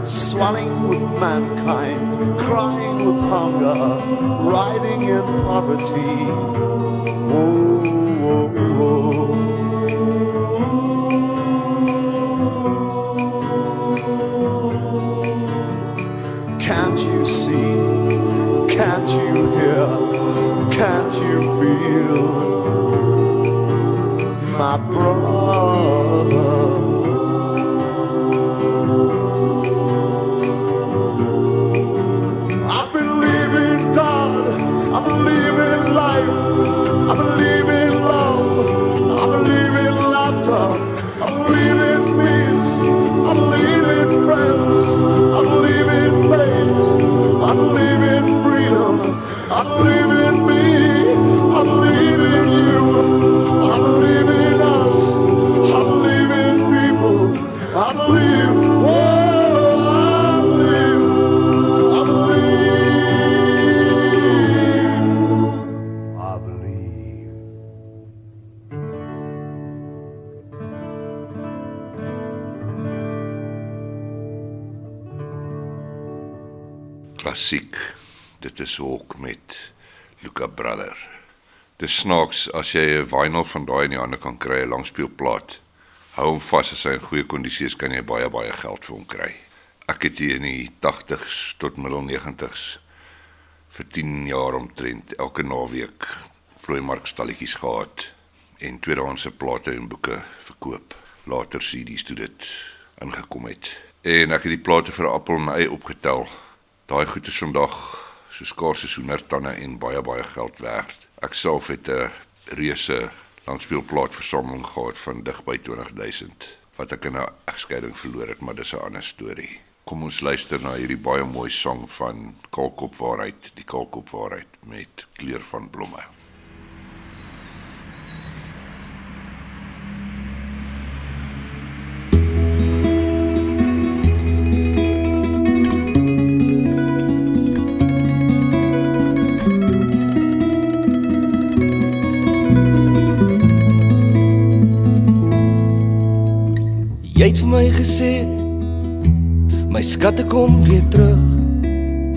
Speaker 17: Swelling with mankind, crying with hunger, riding in poverty.
Speaker 1: Dis snaaks as jy 'n vinyl van daai in die hande kan kry, 'n langspeelplaat. Hou hom vas as hy in goeie kondisie is, kan jy baie baie geld vir hom kry. Ek het hier in die 80s tot middel 90s vir 10 jaar omtrent elke naweek vloeimarkstalletjies gehad en tweedehandse plate en boeke verkoop. Later CD's toe dit ingekom het. En ek het die plate vir Appel en Ei opgetel. Daai goed is vandag so skaars as hoendertande en baie baie geld werd. Ek self het 'n reuse langspeelplaat versameling gehad van dig by 20000 wat ek in 'n egskeiding verloor het, maar dis 'n ander storie. Kom ons luister na hierdie baie mooi sang van Kalkop waarheid, die Kalkop waarheid met kleur van blomme.
Speaker 18: My gesê my skatte kom weer terug.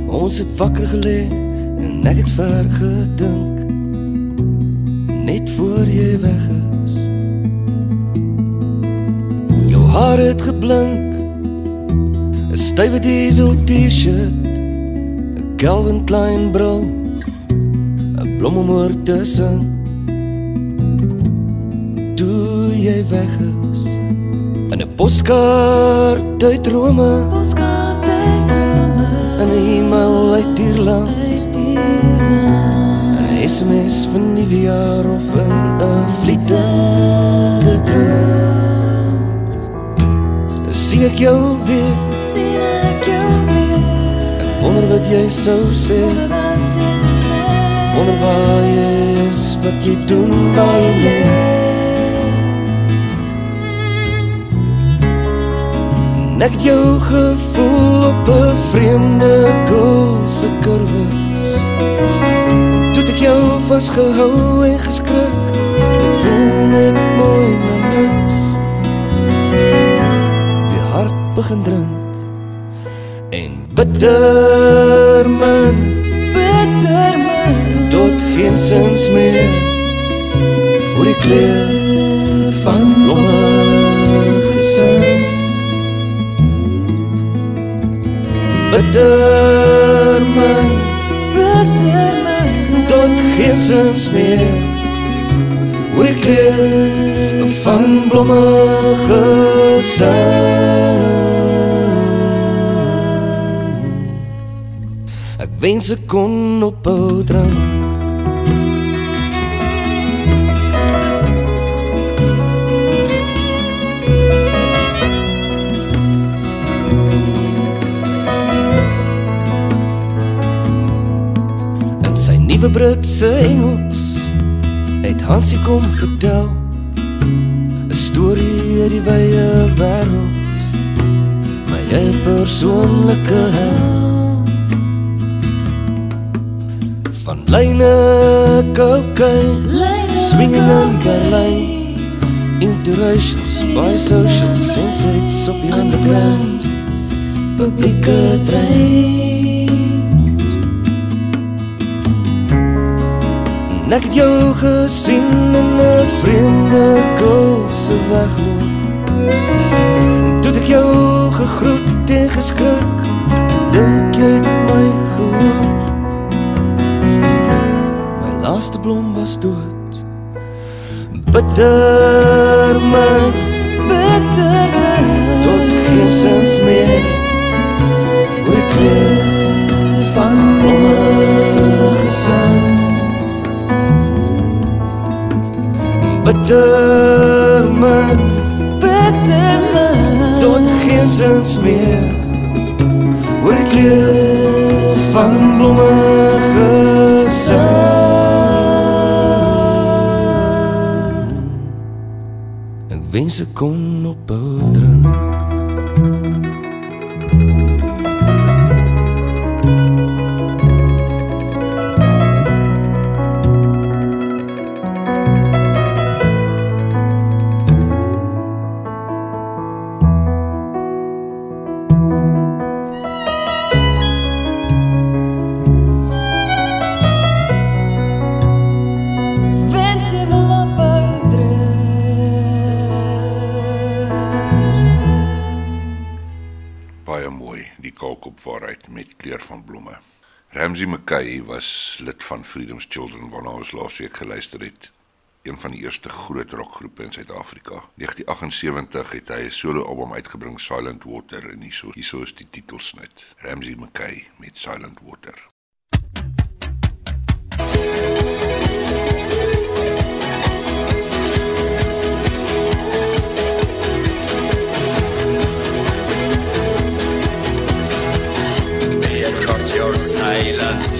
Speaker 18: Ons het wakker gelê en ek het ver gedink net voor jy weg is. Jou haar het geblink. 'n Stywe diesel T-shirt, 'n Calvin Klein bril, 'n blom om oor te sing. Toe jy weg is. Poskaart uit Rome, poskaart uit Rome. In 'n e-mail uit Ierland. Uit Ierland. 'n SMS van die jaar of in 'n vliegende droom. Sien ek jou weer? Sien ek jou weer? Ek wonder wat jy sou sê. Wonder wat jy sou sê. Wonder waar jy is, wat jy doen by lê. En ek het jou gevoel op 'n vreemde girl se kurwes. Toe ek jou vasgehou en geskrik. Dit voel net mooi na niks. Weer hart begin drink en bitter min, bitter min tot geen sins meer. Oor die kleur van blomme bitter min bitter min tot geen sins meer. Oor die kleur van blomme gesing wens ek kon ophou drink nuwe Britse Engels het Hansie kom vertel 'n storie uit die wye wêreld my eie persoonlike hel van lyne cocaine swinging in Berlyn interracials by social sensates op die underground. Publieke trein En ek het jou gesien in 'n vreemde kosse wegloop. Toe ek jou gegroet en geskrik. Dink jy het my gehoor? My laaste blom was dood. Bitter my, bitter my. Tot geen sins meer. Oor kleur van blomme gesing. Bitter man bitter man tot geen sins meer. Oor die kleur van blomme gesing ek wens ek kon ophou drink
Speaker 1: lid van Freedom's Children waarna ons laasweek geluister het. Een van die eerste groot rockgroepe in Suid-Afrika. 1978 het hy 'n solo-album uitgebring, Silent Water, en hierso hierso is die titelsnit. Ramsey McKay met Silent Water.
Speaker 19: May across your silent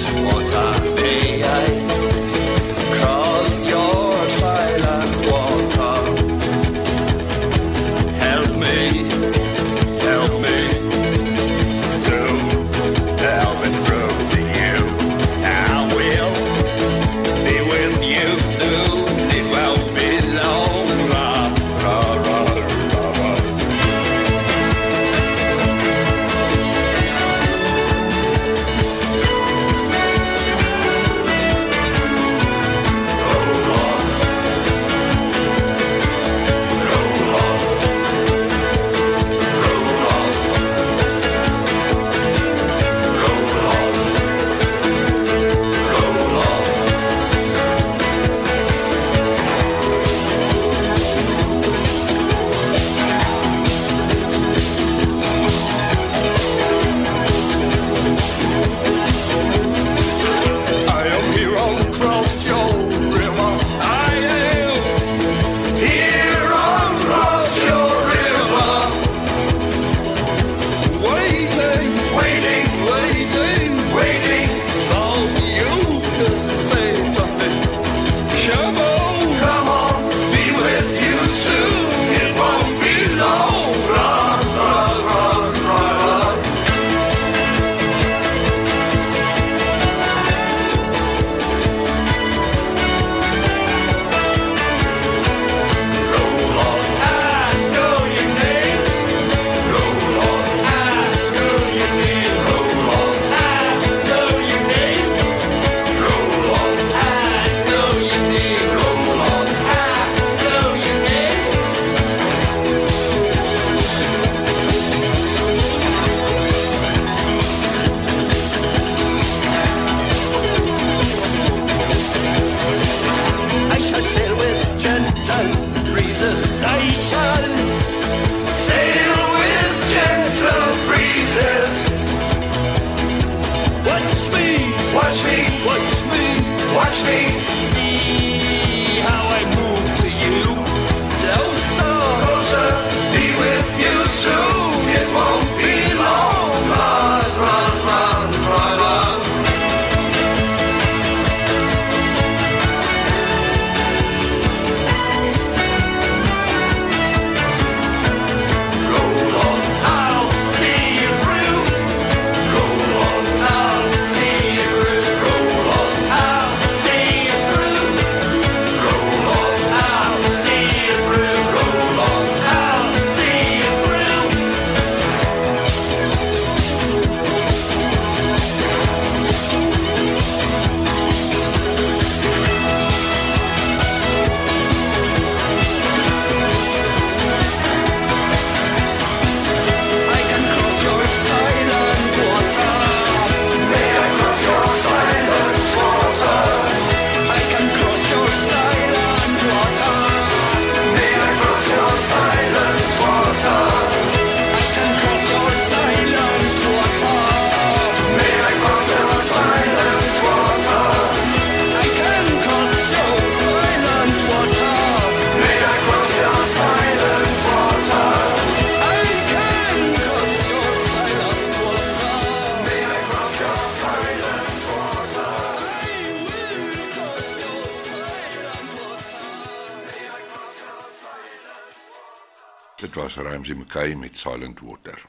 Speaker 1: Kay met Silent Water.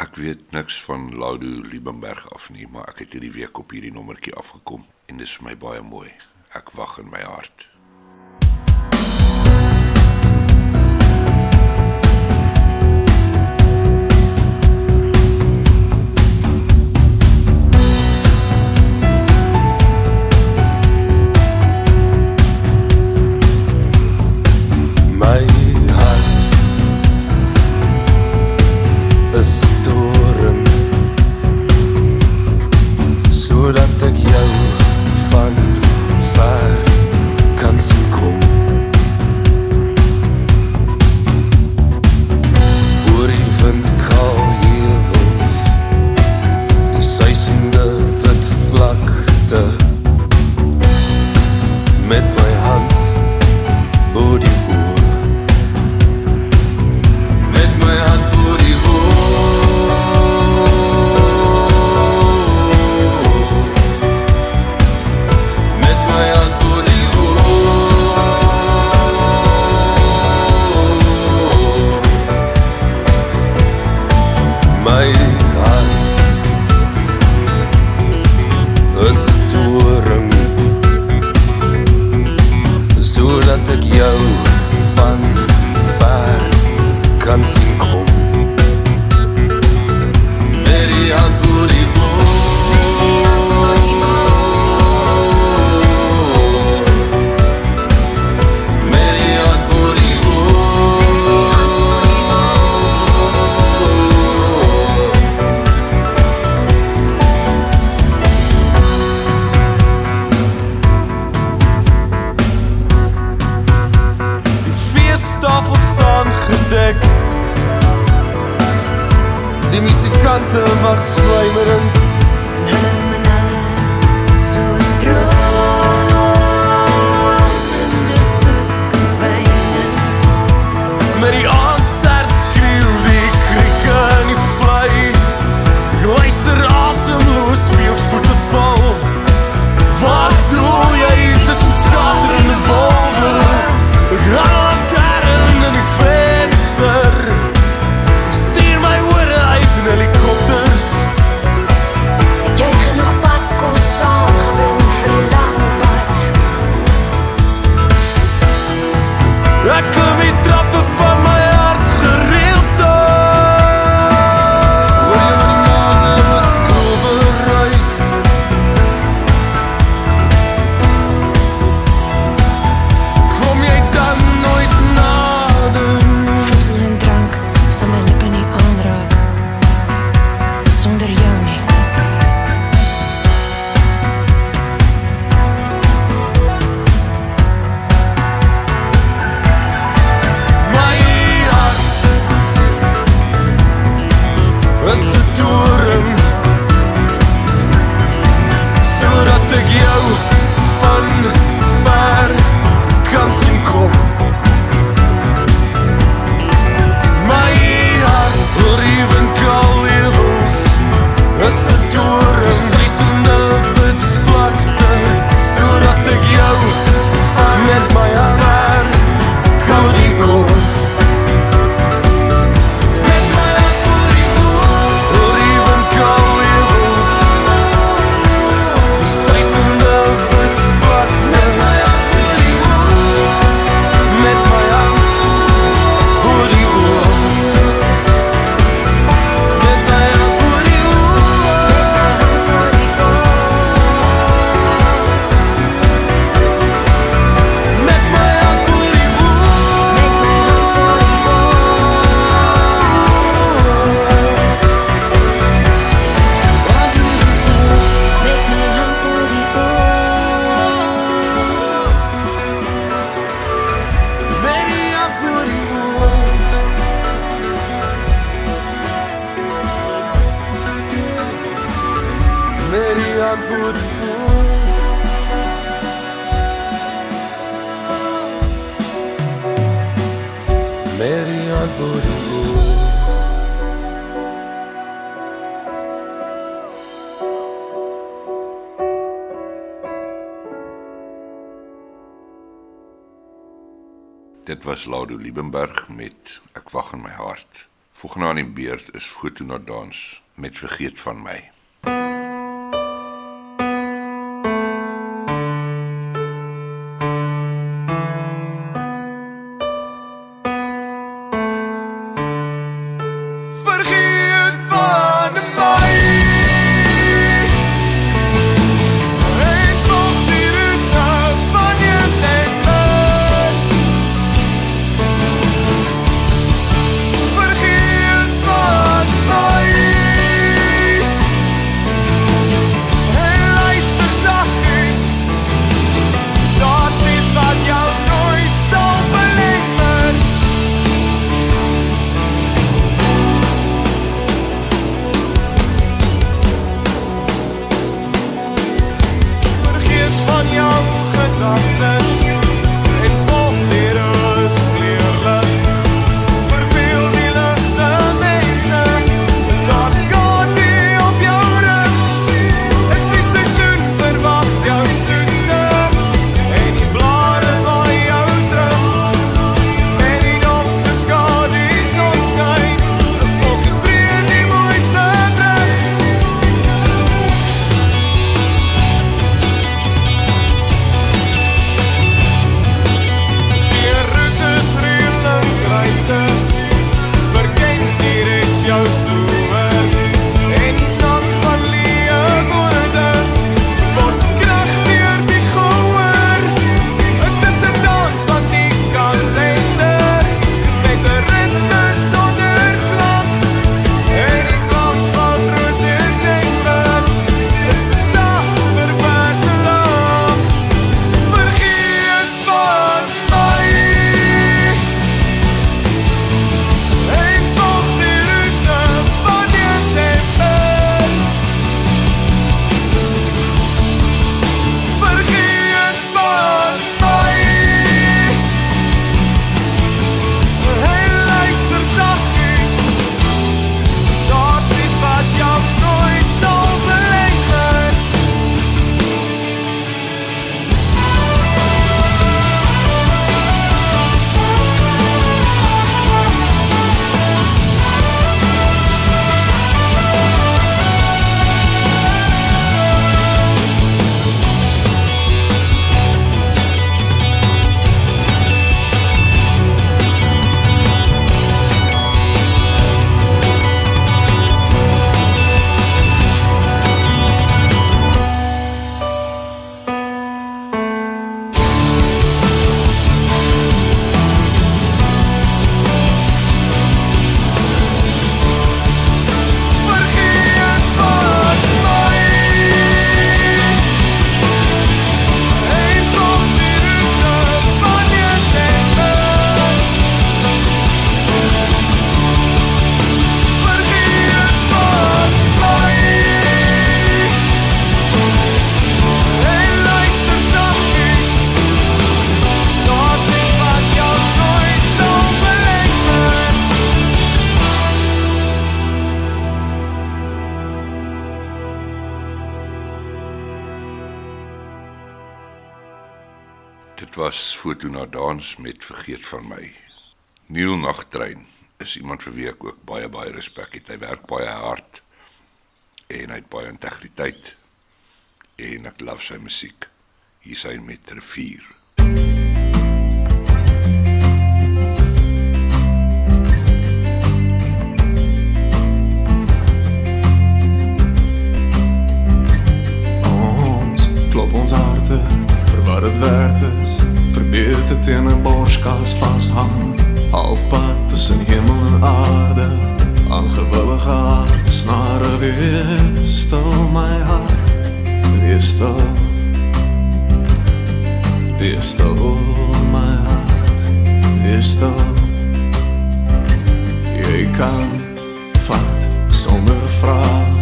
Speaker 1: Ek weet niks van Laudu Liebenberg af nie, maar ek het hierdie week op hierdie nommertjie afgekom en dis vir my baie mooi. Ek wag in
Speaker 13: my hart. Dit was Laudo Liebenberg met Ek wag in my hart. Volgende aan die beurt is Foto na dans met Vergeet van my. Foto na dans met Vergeet van my. Neil Nagtrein is iemand vir wie ek ook baie baie respek het. Hy werk baie hard en hy het baie integriteit en ek love sy musiek. Hier sy met Rivier.
Speaker 20: Ons klop ons harte vir wat dit werd is. Verbeter dit in 'n borskas vashang. Halfpad tussen hemel en aarde. Aangewillige hart snare weer stil my hart. Wees stil. Wees stil my hart. Wees stil. Jy kan vat sonder vraag.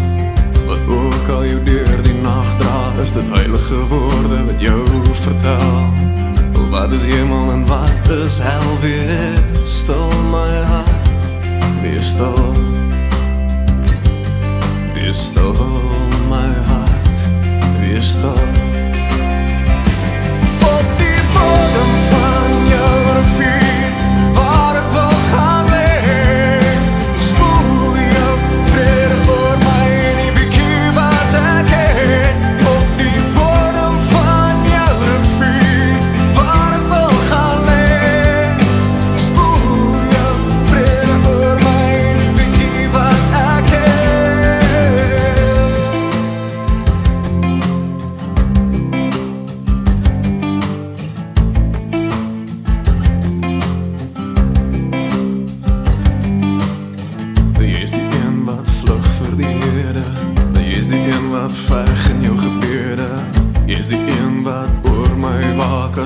Speaker 20: Wat ook al jou deur die nag dra, is dit heilige woorde wat jou vertel. Wat is hemel en wat is hel weer? Stil my hart, wees stil. Wees stil my hart, wees stil. Op die bodem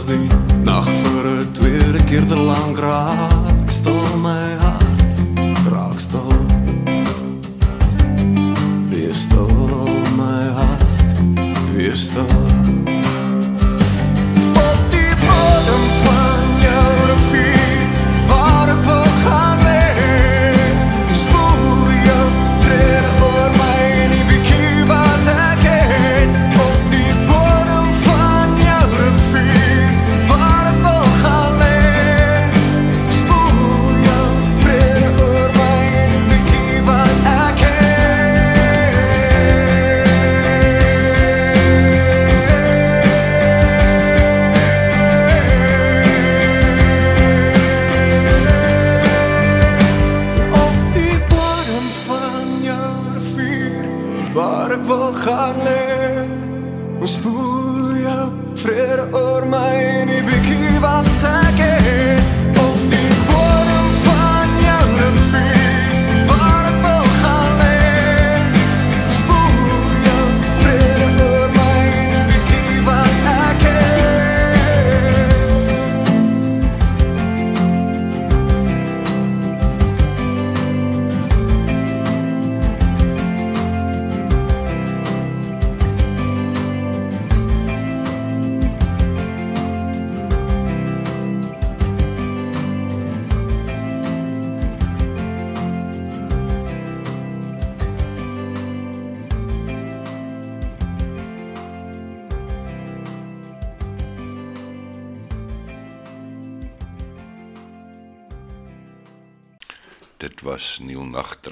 Speaker 13: as die nag vir 'n tweede keer te lank raak. Stil my hart, raak stil. Wees stil my hart, wees stil.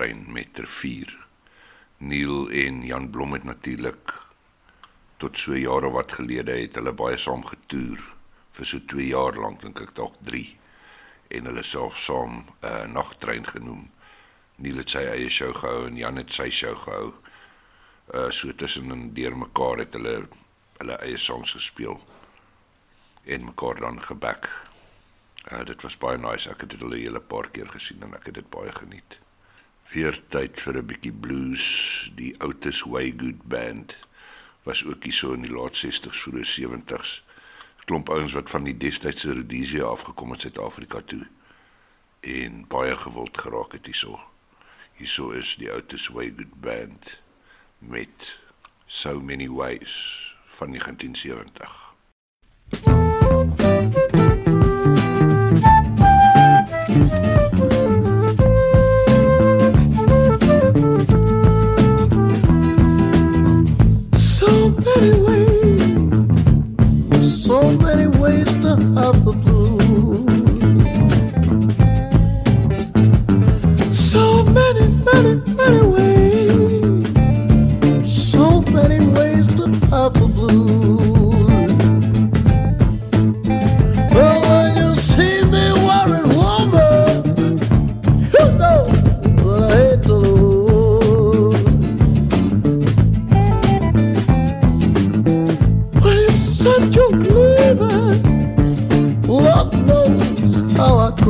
Speaker 1: Nagtrein met Rivier. Neil en Jan Blom het natuurlik tot so jare wat gelede het hulle baie saam getoer vir so 2 jaar lank dink ek dalk 3 en hulle self saam 'n uh, nagtrein genoem. Neil het sy eie show gehou en Jan het sy show gehou. Uh so tussen en deur mekaar het hulle hulle eie songs gespeel en mekaar dan geback. Uh dit was baie nice. Ek het dit 'n hele paar keer gesien en ek het dit baie geniet. Weer tyd vir 'n bietjie blues. Die Otis Way Good Band was ook hier so in die laat 60s vroeë 70s. Klomp ouens wat van die destydse Rhodesia afgekom het Suid-Afrika toe en baie gewild geraak het hierso. Hierso is die Otis Way Good Band met So Many Ways van 1970.
Speaker 21: Many ways, so many ways to have the blues. So many, many, many ways,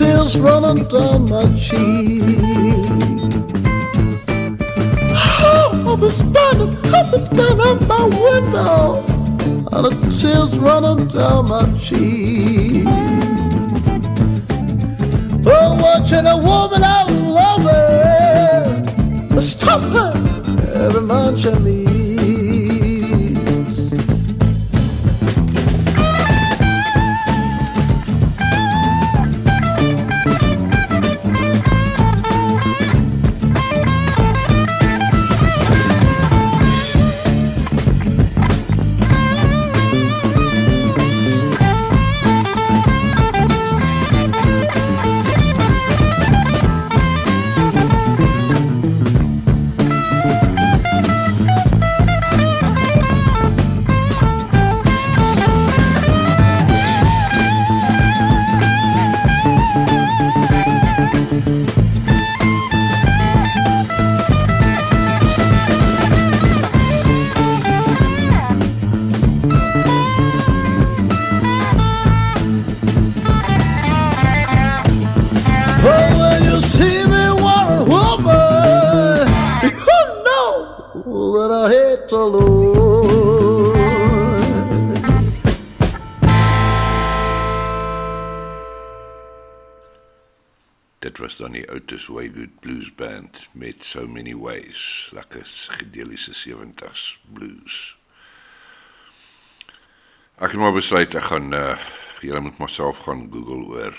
Speaker 21: tears running down my cheek. I was standing, I was standing at my window, and the tears running down my cheek. Oh, watching a woman I love it, stop her every man she
Speaker 1: dan die Otis Waygood Blues Band met So Many Ways, lekker gedeliese 70s blues. Ek het maar besluit ek gaan uh julle moet maar self gaan Google oor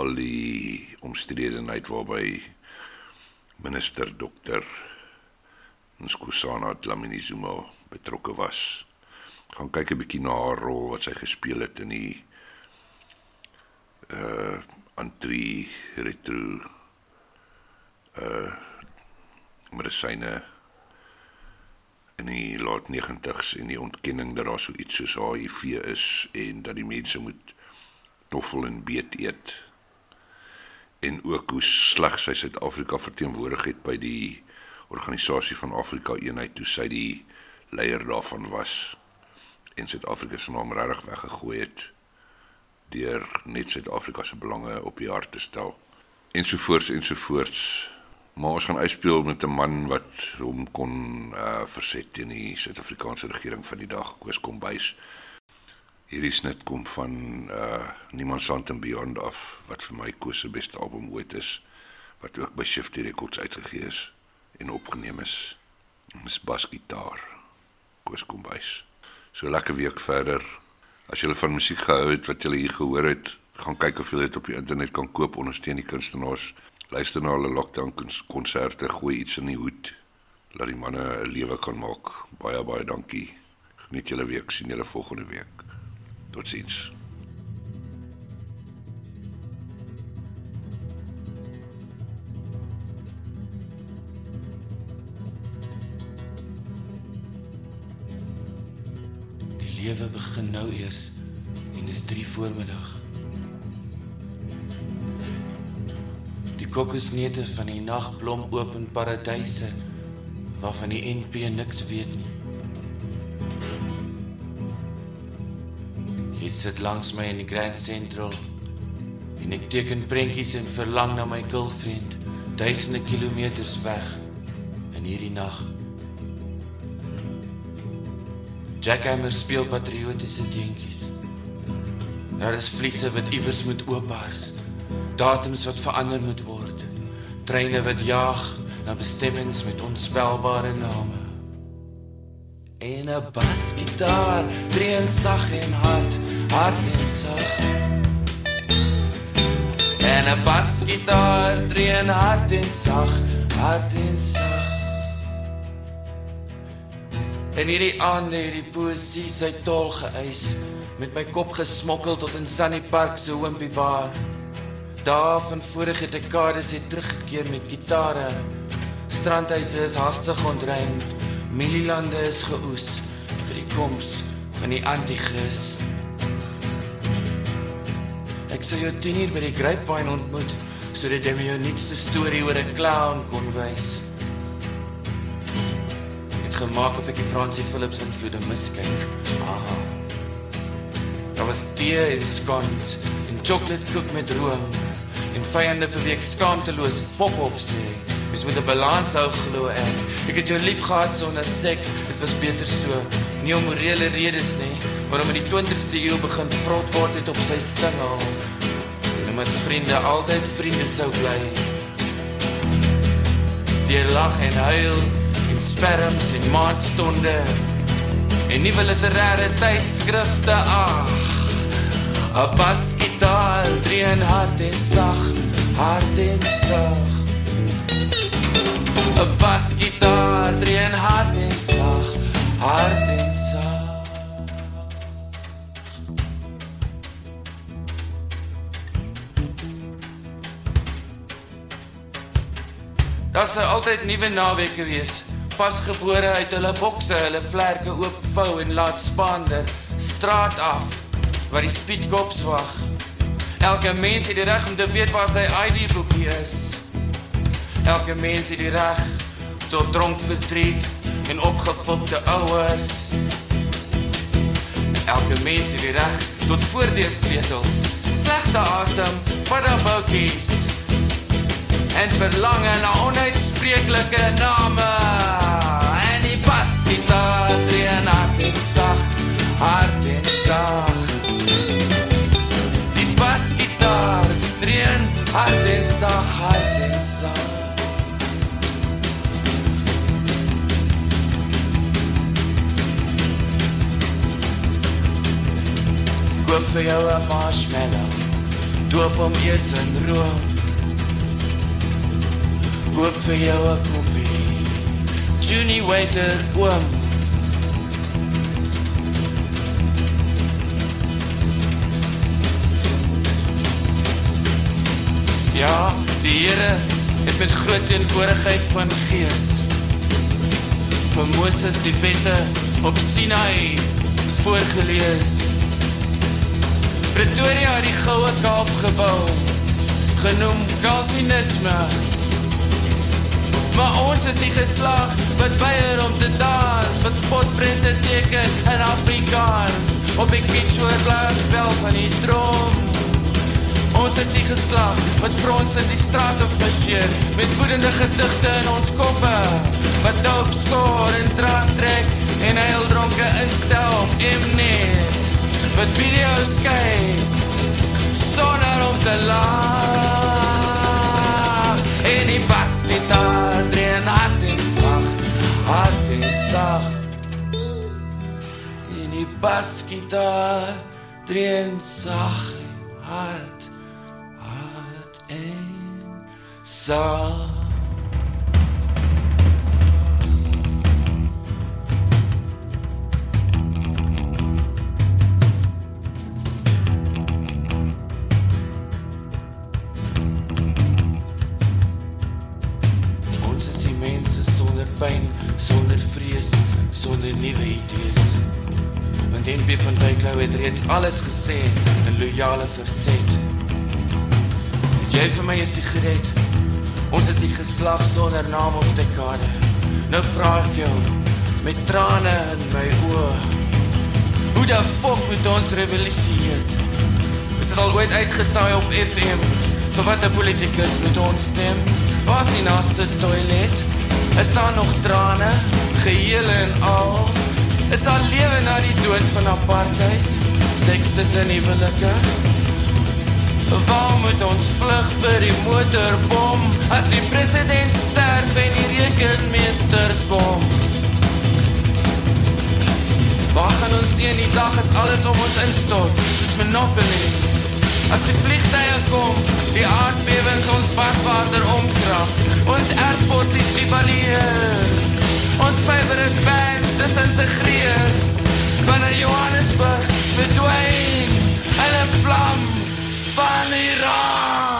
Speaker 1: al die omstredenheid waarby minister dokter Nkosana Dlamini Zuma betrokke was. Gaan kyk 'n bietjie na haar rol wat sy gespeel het in die uh antri retro uh medisyne in die laat 90s en die ontkenning dat daar so iets soos HIV is en dat die mense moet toffel en beet eet en ook hoe sleg sy Suid-Afrika verteenwoordig het by die organisasie van Afrika Eenheid toe sy die leier daarvan was en Suid-Afrika se naam regtig weggegooi het deur net Suid-Afrika se belange op die hart te stel ensovoorts ensovoorts maar ons gaan uitspeel met 'n man wat hom kon uh, verset teen die Suid-Afrikaanse regering van die dag Koos Kombuis hierdie snit kom van uh Niemand Sand and Beyond af wat vir my Koos se beste album ooit is wat ook by Shifty Records uitgegee is en opgeneem is. Dis basgitaar. Koos Kombuis. So lekker week verder. As jy van musiek gehou het wat jy hier gehoor het, gaan kyk of jy dit op die internet kan koop, ondersteun die kunstenaars. Luister na hulle lockdown konserte, gooi iets in die hoed. Laat die manne 'n lewe kan maak. Baie baie dankie. Geniet julle week, sien julle volgende week. Totsiens.
Speaker 22: Lewe begin nou eers en dis 3 voormiddag. Die kokosneute van die nagblom oop in paradyse waarvan die NP niks weet nie. Jy sit langs my in die Grand Central en ek teken prentjies en verlang na my girlfriend duisende kilometers weg in hierdie nag. Jackhammer speel patriotiese deentjies. Daar is vliese wat iewers moet oopbars. Datums wat verander moet word. Treine wat jaag na bestemmings met onspelbare name. En 'n basgitaar dreun sag en hard, hard en sag. En 'n basgitaar dreun hard en sag, hard en sag. En hierdie aande het die poesie sy tol geëis met my kop gesmokkel tot in Sunny Park se Wimpy Bar. Daar van vorige dekades het teruggekeer met gitare. Strandhuise is hastig ontrein. Mililande is geoes vir die koms van die anti-kris. Ek sou jou 10 uur by die Grapevine ontmoet sodat jy my jou nuutste storie oor 'n clown kon wys. Gemaak of ek die Fransie Philips invloede miskyk. Aha. Daar was tee en scones en chocolate koek met room. en vyande vir wie ek skaamteloos fok of sê. Mens moet 'n balans hou glo ek. Ek het jou lief gehad sonder seks. Dit was beter so. Nie om morele redes nie, maar om in die 20ste eeu begin vrot word het op sy stingel. En met vriende altyd vriende sou bly. Deur lag en huil sperms en maandstonde en nuwe literêre tydskrifte ag. 'n Basgitaar, drie en hart en sag, hart en sag. 'n Basgitaar, drie en hart en sag, hart en sag. Daar sou altyd nuwe naweke wees. Pasgebore uit hulle bokse, hulle vlerke oopvou en laat spaander straat af waar die speedkops wag. Elke mens het die reg om te weet waar sy ID boekie is. Elke mens het die reg tot dronk verdriet en opgefokte ouers. Elke mens het die reg tot voordeelsleutels, slegte asem, paddaboutjies en verlange na onuitspreeklike name. Basgitaar dreen hart en sag, hart en sag. Die basgitaar dreen hart en sag, hart en sag. Koop vir jou 'n marshmallow. Doop hom eers in room. Koop vir jou 'n koffie. Junie waiter oom. Ja, die Here het met groot teenwoordigheid van gees vir Moses die wette op Sinai voorgelees. Pretoria het die goue Kaap gebou, genoem Calvinisme. Maar ons is die geslag wat weier om te dans, wat spotprente teken in Afrikaans. Op die kitschwoordlaasbel van die droom. Ons is die geslag wat frons in die straat of marcheer met woedende gedigte in ons koppe wat doop skoor en drank trek en heel dronke instel op Mnet wat video's kyk sonder om te lag basgitaar dreen sag hard hard en sag Ons is mense sonder pyn, sonder vrees, sonder nuwe idees. Want NP van Duyklou het reeds alles gesê in loyale verset. Het jy vir my 'n sigaret? Ons is die geslag sonder naam of dekade. Nou vra ek jou met trane in my oë. Hoe die fok moet ons revolusie heet? Is dit al ooit uitgesaai op FM? Vir wat 'n politikus moet ons stem? Waar is die naaste toilet? Is daar nog trane, gehele en al? Is daar lewe na die dood van apartheid? Seks tussen huwelike? Waar moet ons vlug vir die motorbom as die president sterf en die rekenmeester kom? Waar gaan ons sien die dag as alles om ons instort, soos Monopoly? As die vliegtuie kom, die aardbewings ons badwater omkrap, ons erfbossies devalueer, ons favorite bands disintegreer, wanneer Johannesburg verdwyn in 'n vlam van Iran.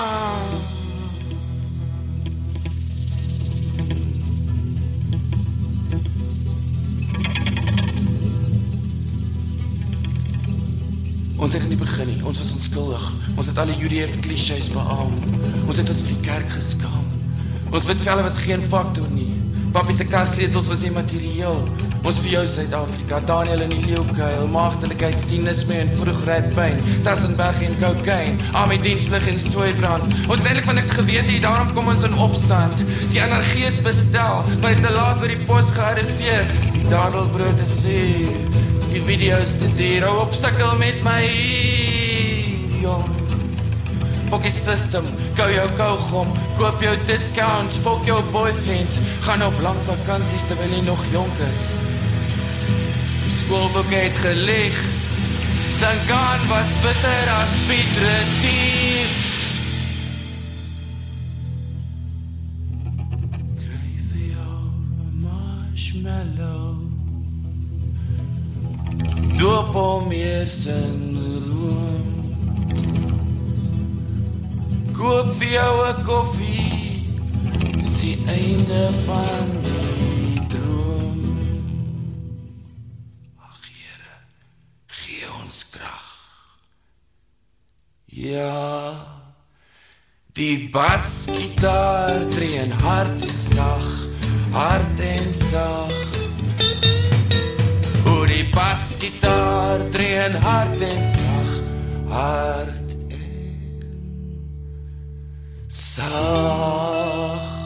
Speaker 22: Ons het in die begin nie, ons was onskuldig. Ons het al die UDF klisjées beamoen. Ons het ons vir die kerk geskaam. Ons wit velle was geen faktor nie. Papi se kassleutels was nie materieel. Ons vir jou Suid-Afrika, Daniel in die leeukuil, maagdelikheid, sinisme en vroegryp pyn, Tassenberg en cocaine, army diensplig en soeibrand. Ons het eintlik van niks geweet nie, daarom kom ons in opstand. Die energie is bestel, maar dit te laat oor die pos gearriveer. Die dadelbrood is suur. Die video's te duur. Hou op sukkel met my. Jong. Fok die system, kou jou kougom, koop jou discounts, fok jou boyfriend, gaan op lang vakansies terwyl jy nog jonk is. Die skoolboek het gelig. Dan gaan was bitter as Piet Retief. Kry vir jou 'n marshmallow. Doop hom eers in Koop vir jou 'n koffie. Dis die einde van die droom. Ag Here, gee ons krag. Ja. Die basgitaar tree hard en sag, hard en sag. Oor die basgitaar tree hard en sag, hard Sach.